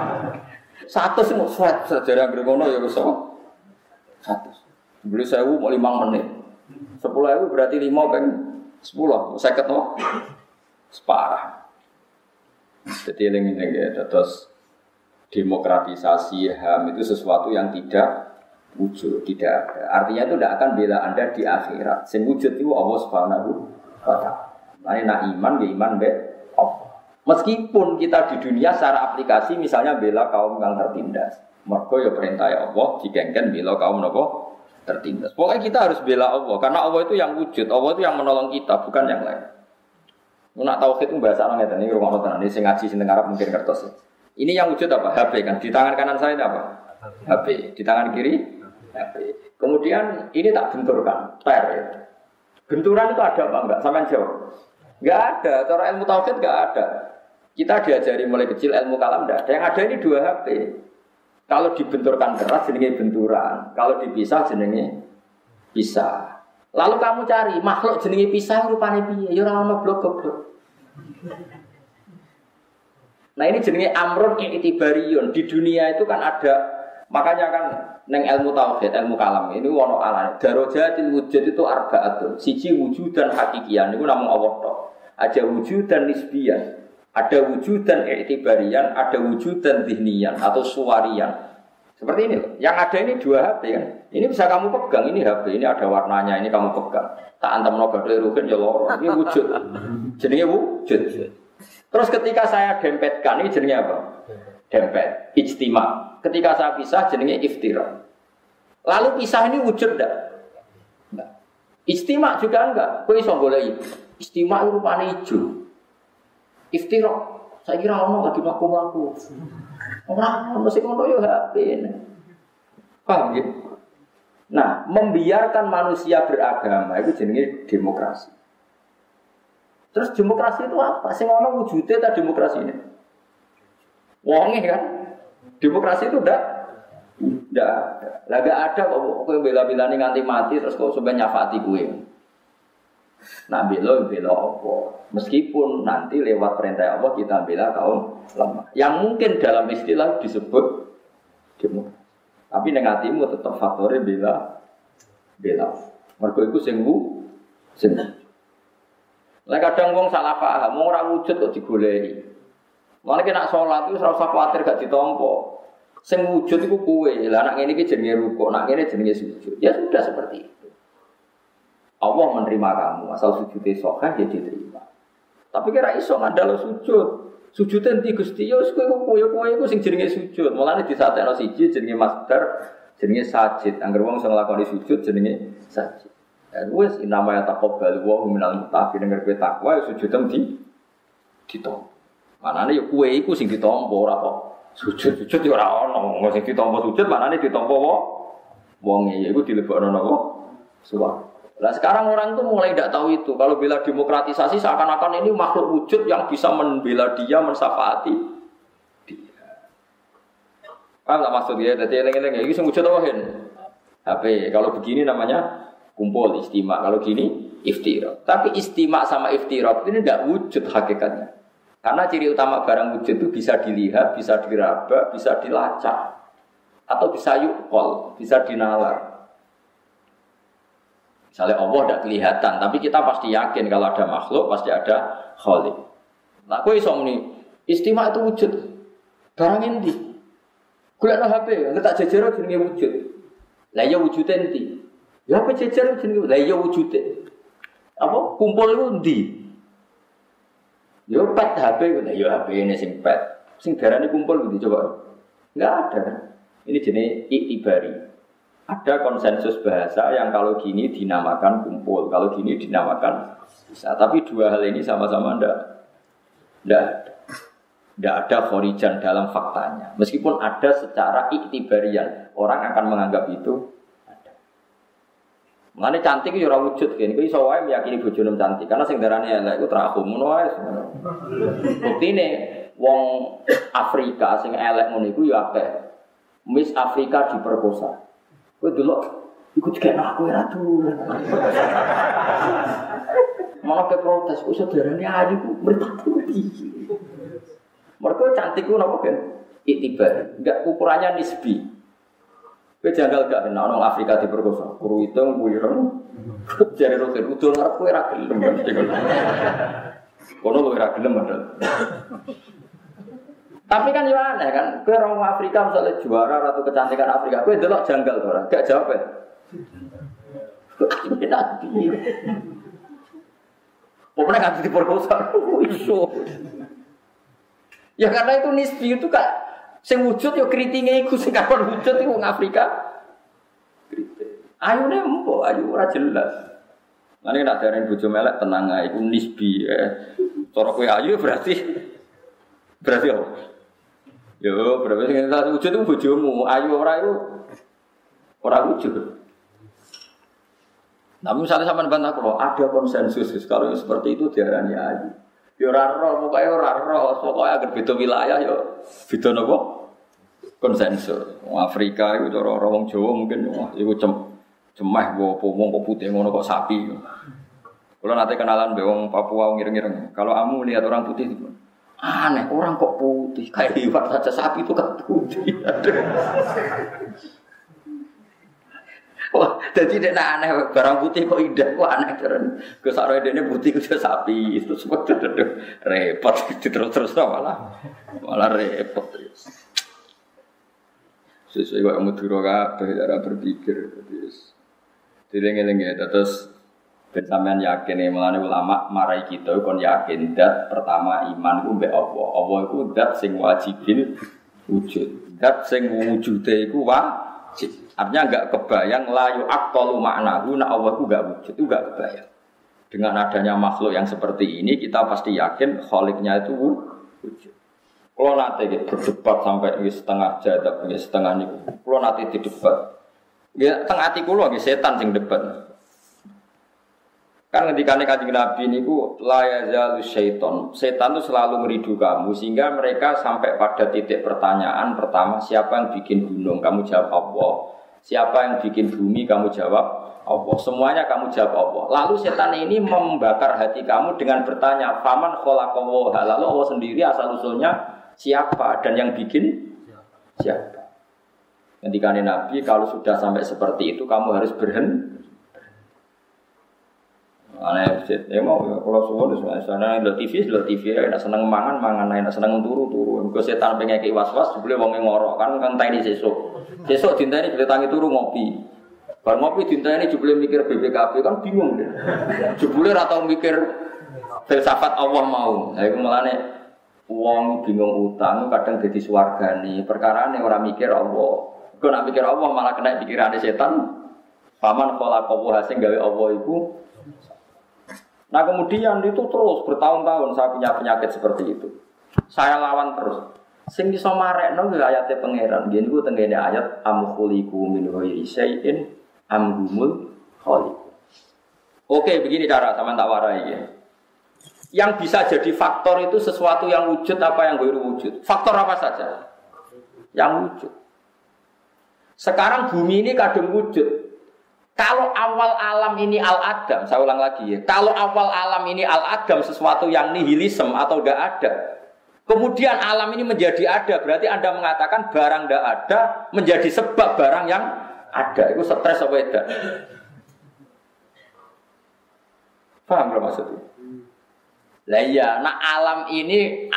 A: Satu mau sweat sejarah ngono ya Gus apa? Satu. Beli sewu mau lima menit. Sepuluh ibu berarti lima ping sepuluh. Saya ketemu separah. Jadi ini ya, terus demokratisasi HAM itu sesuatu yang tidak wujud, tidak ada. Artinya itu tidak akan bela Anda di akhirat. Sing wujud itu Allah Subhanahu wa taala. Nak iman ya iman be Meskipun kita di dunia secara aplikasi misalnya bela kaum yang tertindas. Mergo ya perintah Allah digengken bela kaum nopo tertindas. Pokoknya kita harus bela Allah karena Allah itu yang wujud, Allah itu yang menolong kita, bukan yang lain. Nak tauhid itu bahasa orang ini rumah tenan ini sing ngaji sing Arab mungkin kertas. Ini yang wujud apa? HP kan. Di tangan kanan saya apa? HP. Di tangan kiri HP. Kemudian ini tak benturkan, per. Ya. Benturan itu ada apa enggak? Sampai jawab. Enggak ada. Cara ilmu tauhid enggak ada. Kita diajari mulai kecil ilmu kalam enggak ada. Yang ada ini dua HP. Kalau dibenturkan keras jenenge benturan. Kalau dipisah jenenge pisah. Lalu kamu cari makhluk jenenge pisah rupanya piye? Ya ora ono blok goblok. Nah ini jenenge amrun itibariun. Di dunia itu kan ada makanya kan neng ilmu tauhid, ilmu kalam ini wono ala. Darojatil wujud itu arbaatun. Siji wujud dan hakikian itu namun Allah tok. Ada wujud dan nisbian. Ada wujud dan itibarian, ada wujud dan dihnian atau suwarian. Seperti ini loh. Yang ada ini dua HP kan. Ini bisa kamu pegang, ini HP, ini ada warnanya, ini kamu pegang. Tak antam nobat rugen ya loro. Ini wujud. Jenenge wujud. Terus ketika saya dempetkan ini jenenge apa? Dempet, ijtima. Ketika saya pisah jenenge iftira. Lalu pisah ini wujud enggak? Ijtima juga enggak. Kowe iso golek Istima rupane ijo. Iftira. Saya kira ono lagi mlaku-mlaku. Ora ono sing ngono yo HP. Paham ya? Nah, membiarkan manusia beragama itu jenenge demokrasi. Terus demokrasi itu apa? Sing ono wujudnya tak demokrasi ini. Wonge kan? Demokrasi itu udah Enggak ada. Lah gak ada kok kowe bela-belani nganti mati terus kok sampe nyafati gue. Nah bela bela apa? Meskipun nanti lewat perintah Allah kita bela kaum lemah. Yang mungkin dalam istilah disebut demokrasi. Tapi negatimu tetap faktornya bela bela. Mergo iku sing sing lah kadang wong salah paham, wong ora wujud kok digoleki. Mulane kena salat itu ora usah kuwatir gak ditampa. Sing wujud iku kowe. Lah anak ngene iki jenenge ruko, nak ngene jenenge sujud. Ya sudah seperti itu. Allah menerima kamu, asal sujudnya sahih ya diterima. Tapi kira iso ngandalo sujud. Sujud nanti Gusti ya wis kowe kowe iku sing jenenge sujud. Mulane disatekno siji jenenge masdar, jenenge sajid. Angger wong sing nglakoni sujud jenenge sajid. Dan wes nama ya takobal wa minal mutaqin denger kowe takwa ya sujud di ditompo. Manane ya kowe iku sing ditompo ora kok sujud-sujud ya ora ono. Wong sing ditompo sujud manane ditompo wa wong ya iku dilebokno napa? Suwak. Nah sekarang orang tuh mulai tidak tahu itu. Kalau bela demokratisasi seakan-akan ini makhluk wujud yang bisa membela dia, mensafaati dia. Paham tak maksud dia? Jadi eleng-eleng ini wujud apa HP. Kalau begini namanya kumpul istimak. Kalau gini iftirok. Tapi istimak sama iftirok ini tidak wujud hakikatnya. Karena ciri utama barang wujud itu bisa dilihat, bisa diraba, bisa dilacak. Atau bisa yukol, bisa dinalar. Misalnya Allah tidak kelihatan, tapi kita pasti yakin kalau ada makhluk, pasti ada khalik. Nah, kue iso ini, istimak itu wujud. Barang ini. Kuliah HP, nggak tak jajar jenenge wujud. Lah ya wujud enti. Ya apa jajar jenenge? Lah ya wujude. Apa kumpul itu ndi? Ya pet HP ku ya HP ini sing pet. Sing kumpul gitu coba. Enggak ada. Ini jenis itibari. Ada konsensus bahasa yang kalau gini dinamakan kumpul, kalau gini dinamakan bisa. Tapi dua hal ini sama-sama ndak ndak ada. Tidak ada khorijan dalam faktanya. Meskipun ada secara iktibarian, orang akan menganggap itu Mengenai cantik itu ora wujud kan. Iku iso wae meyakini bojone cantik karena sing darane elek iku terakhum ngono wae. Buktine wong Afrika sing elek iku ya. Miss Afrika diperkosa. Kowe delok iku dikek aku ora tuh. Mana ke protes, kok saudarane ayu ku mripate Mereka cantik ku napa kan? Itibar, enggak ukurannya nisbi. Kowe janggal gak kena orang Afrika diperkosa, kuru hitung, wireng, jari rutin, udul ngarep kowe ra. Kono kowe ra gelem Tapi kan ya aneh kan, kowe orang Afrika misalnya juara ratu kecantikan Afrika, kowe delok janggal ora? Gak jawab ya. Nabi. Pokoknya kan diperkosa, iso. Ya karena itu nisbi itu kak Sing wujud yo kritinge iku sing kapan wujud iku wong Afrika. Ayo nih empo, ayo ora jelas. Nanti nak darah bojo melek tenang aja, itu nisbi. Eh. Cara kue ayu berarti berarti apa? Yo, berarti kita wujud itu bojomu, ayu ora itu ora wujud. Namun misalnya sama bantah kalau ada konsensus kalau seperti itu diarani ayu. Yo ora roh, pokoke ora roh, agar beda wilayah yo beda napa? Konsensus. Afrika iku cara ora wong Jawa mungkin wah iku cem cemah apa wong kok putih ngono kok sapi. Kalau nanti kenalan be Papua ngiring-ngiring. Kalau kamu lihat orang putih aneh, orang kok putih kayak liwat saja sapi itu kan putih. Wah, jadi dia aneh barang putih kok indah, kok aneh keren. Ke sakroe ini putih ke sapi itu semua repot terus terus malah malah repot. Sesuai kok muduro kabeh berpikir terus. Dileng-eleng ya terus Ben sampean yakin ya, melane ulama marai kita kon yakin dat pertama iman ku mbek Allah. Allah iku dat sing wajibil wujud. Dat sing wujude iku wajib. Artinya nggak kebayang layu aktolu makna nak Allah itu nggak wujud, itu nggak kebayang. Dengan adanya makhluk yang seperti ini, kita pasti yakin kholiknya itu wujud. Kalau nanti berdebat sampai setengah jadab, setengah ini, kalau nanti di debat, ya tengah hati kulo lagi setan sing debat. Kan ketika kajian Nabi ini ku layazalu syaiton, setan itu selalu meridu kamu sehingga mereka sampai pada titik pertanyaan pertama siapa yang bikin gunung, kamu jawab Allah. Siapa yang bikin bumi kamu jawab Allah. Semuanya kamu jawab Allah. Lalu setan ini membakar hati kamu dengan bertanya, "Faman khalaqallaha?" Lalu Allah sendiri asal usulnya siapa dan yang bikin siapa? Ketika Nabi kalau sudah sampai seperti itu kamu harus berhenti Aneh ya mau ya kalau semua di sana ada TV, ada TV ya, enak seneng mangan, mangan, enak seneng turu, turu. Gue setan pengen kayak was was, boleh wong ngorok kan kan tadi sesuk. Sesuk dinta ini boleh tangi turu ngopi. Bar ngopi dinta ini juga mikir BBKB kan bingung deh. Jebule atau mikir filsafat Allah mau. Itu malah nih uang bingung utang kadang jadi suarga nih. Perkara nih orang mikir Allah. Gue nak mikir Allah malah kena pikiran setan. Paman kalau kau hasil gawe Allah itu Nah kemudian itu terus bertahun-tahun saya punya penyakit seperti itu. Saya lawan terus. Sing iso marekno ya ayate pangeran. Yen iku tengene ayat am khuliqu min ghairi syai'in am. Oke, begini cara sama tak warai ya. Yang bisa jadi faktor itu sesuatu yang wujud apa yang gue wujud. Faktor apa saja? Yang wujud. Sekarang bumi ini kadang wujud, kalau awal alam ini al-adam, saya ulang lagi ya. Kalau awal alam ini al-adam sesuatu yang nihilisme atau tidak ada. Kemudian alam ini menjadi ada, berarti Anda mengatakan barang tidak ada menjadi sebab barang yang ada. Itu stres apa tidak? Paham belum maksudnya? Lah iya, nah alam ini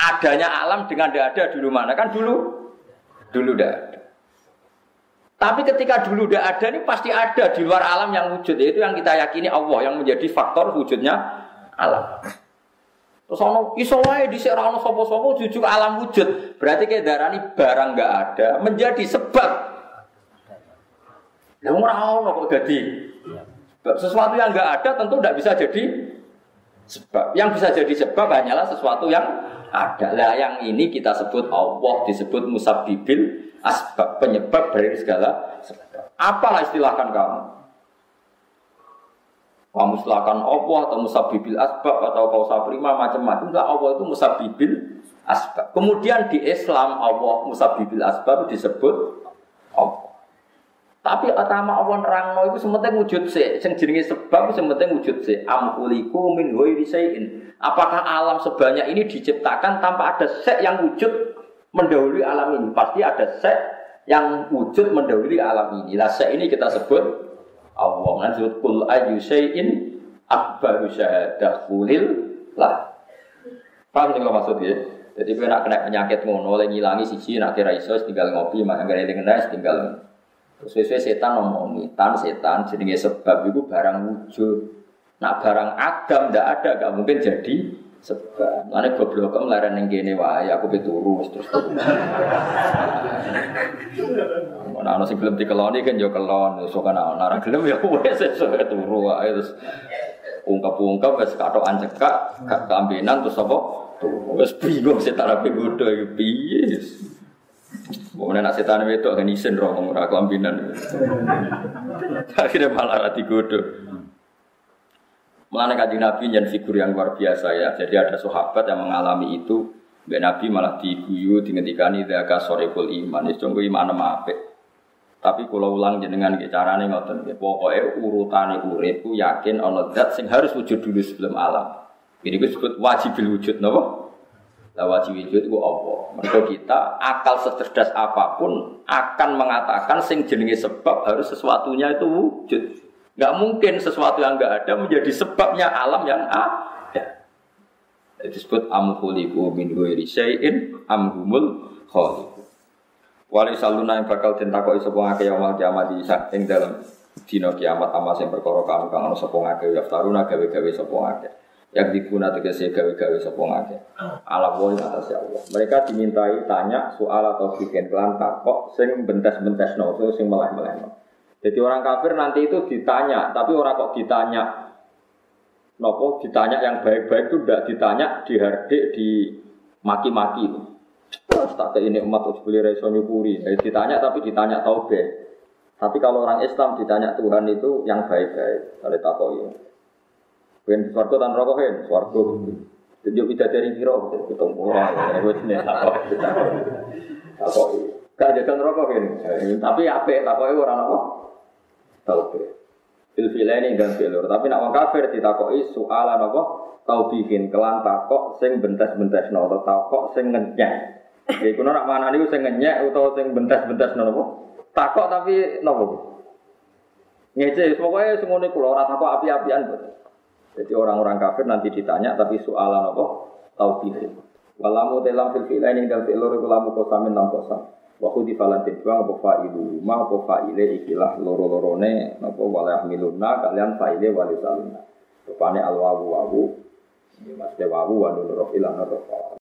A: adanya alam dengan tidak ada dulu mana? Kan dulu dulu ada. Tapi ketika dulu udah ada ini pasti ada di luar alam yang wujud. Itu yang kita yakini Allah yang menjadi faktor wujudnya alam. Terus ono iso wae di ono sapa-sapa jujur alam wujud. Berarti kayak darah ini barang nggak ada menjadi sebab. Lah ora ono kok jadi. Sesuatu yang nggak ada tentu tidak bisa jadi sebab. Yang bisa jadi sebab hanyalah sesuatu yang ada. Lah yang ini kita sebut Allah disebut musabbibil asbab penyebab dari segala sebab. Apalah istilahkan kamu? Kamu istilahkan Allah atau musabibil asbab atau kau prima macam-macam. Lah Allah itu musabibil asbab. Kemudian di Islam Allah musabibil asbab disebut Allah. Tapi atama Allah nerangno iku sementing wujud sih. Sing jenenge sebab sementing wujud sih. Amkuliku min ghairi. Apakah alam sebanyak ini diciptakan tanpa ada sek yang wujud mendahului alam ini? Pasti ada sek yang wujud mendahului alam ini. Lah sek ini kita sebut Allah. Disebut kul ayu syai'in akbaru syahadah kulil lah. Paham sing maksudnya? Jadi nak kena penyakit ngono oleh ngilangi siji nak kira iso tinggal ngopi mak anggere eling tinggal Terus sesuai setan ngomongi, tan setan jenenge sebab itu barang wujud. Nak barang agam ndak ada, gak mungkin jadi sebab. Lane goblok kok melaran ning kene wae, aku peturu terus terus. Mana ana sing gelem dikeloni kan yo kelon, iso kan ana ora gelem ya wis iso turu wae terus ungkap-ungkap wis katokan cekak, gak keambenan terus apa? Wis bingung setan ape godho iki piye. Kemudian nak setan itu akan isen roh ora kelambinan. Akhirnya malah rati godo. Mulane kaji Nabi yang figur yang luar biasa ya. Jadi ada sahabat yang mengalami itu. Mbak Nabi malah diguyu dingetikani daka sorekul iman. Itu cunggu iman apa Tapi kalau ulang jenengan ke carane ngoten Pokoknya urutane urip yakin ana zat sing harus wujud dulu sebelum alam. Ini disebut wajib wujud napa? La wajib wujud itu apa? Mereka kita akal secerdas apa pun akan mengatakan sing jenenge sebab harus sesuatunya itu wujud. Gak mungkin sesuatu yang gak ada menjadi sebabnya alam yang ada. Disebut amhuliku min ghairi syai'in amhumul khaliq. Wali saluna yang bakal kok iso ngake yaumul kiamat di ing dalam dina kiamat amas yang perkara kang kang ana sapa ngake gawe-gawe sapa ngake yang dibuna tegese gawe-gawe sapa ngake. Ala woi atas ya Allah. Mereka dimintai tanya soal atau bikin kelan takok sing bentes-bentes no, sing meleh-meleh. Jadi orang kafir nanti itu ditanya, tapi orang kok ditanya Nopo ditanya yang baik-baik itu tidak ditanya dihardik, di maki-maki. Terus tak ini umat harus beli reso nyukuri. Jadi ditanya tapi ditanya taubat. Tapi kalau orang Islam ditanya Tuhan itu yang baik-baik. Kalau takoi. ini. Ben swarga tan rokok hen, swarga. Tunjuk bisa dari kiro, ketemu orang, gue sini takok, takok. Gak jajan rokok hen, tapi apa? Takoknya orang apa? Tahu Fil ini dan filur, tapi nak orang kafir ditakoi soalan apa? Tahu bikin kelan takok sing bentes-bentes no, atau takok sing ngenyek. Jadi kuno nak mana nih sing ngenyek atau sing bentes-bentes no apa? Takok tapi nopo. Ngece, pokoknya semuanya kulo rata takok api-apian. Jadi orang-orang kafir nanti ditanya tapi soalan apa? Tauhid. Walamu telam ini dan fi'lur iku lamu kosamin lam kosam. Wa khudi falantin dua apa fa'ilu ma apa fa'ile ikilah loro-lorone napa walah miluna kalian fa'ile wali salina. Rupane al wawu mas wawu wa nunur ilah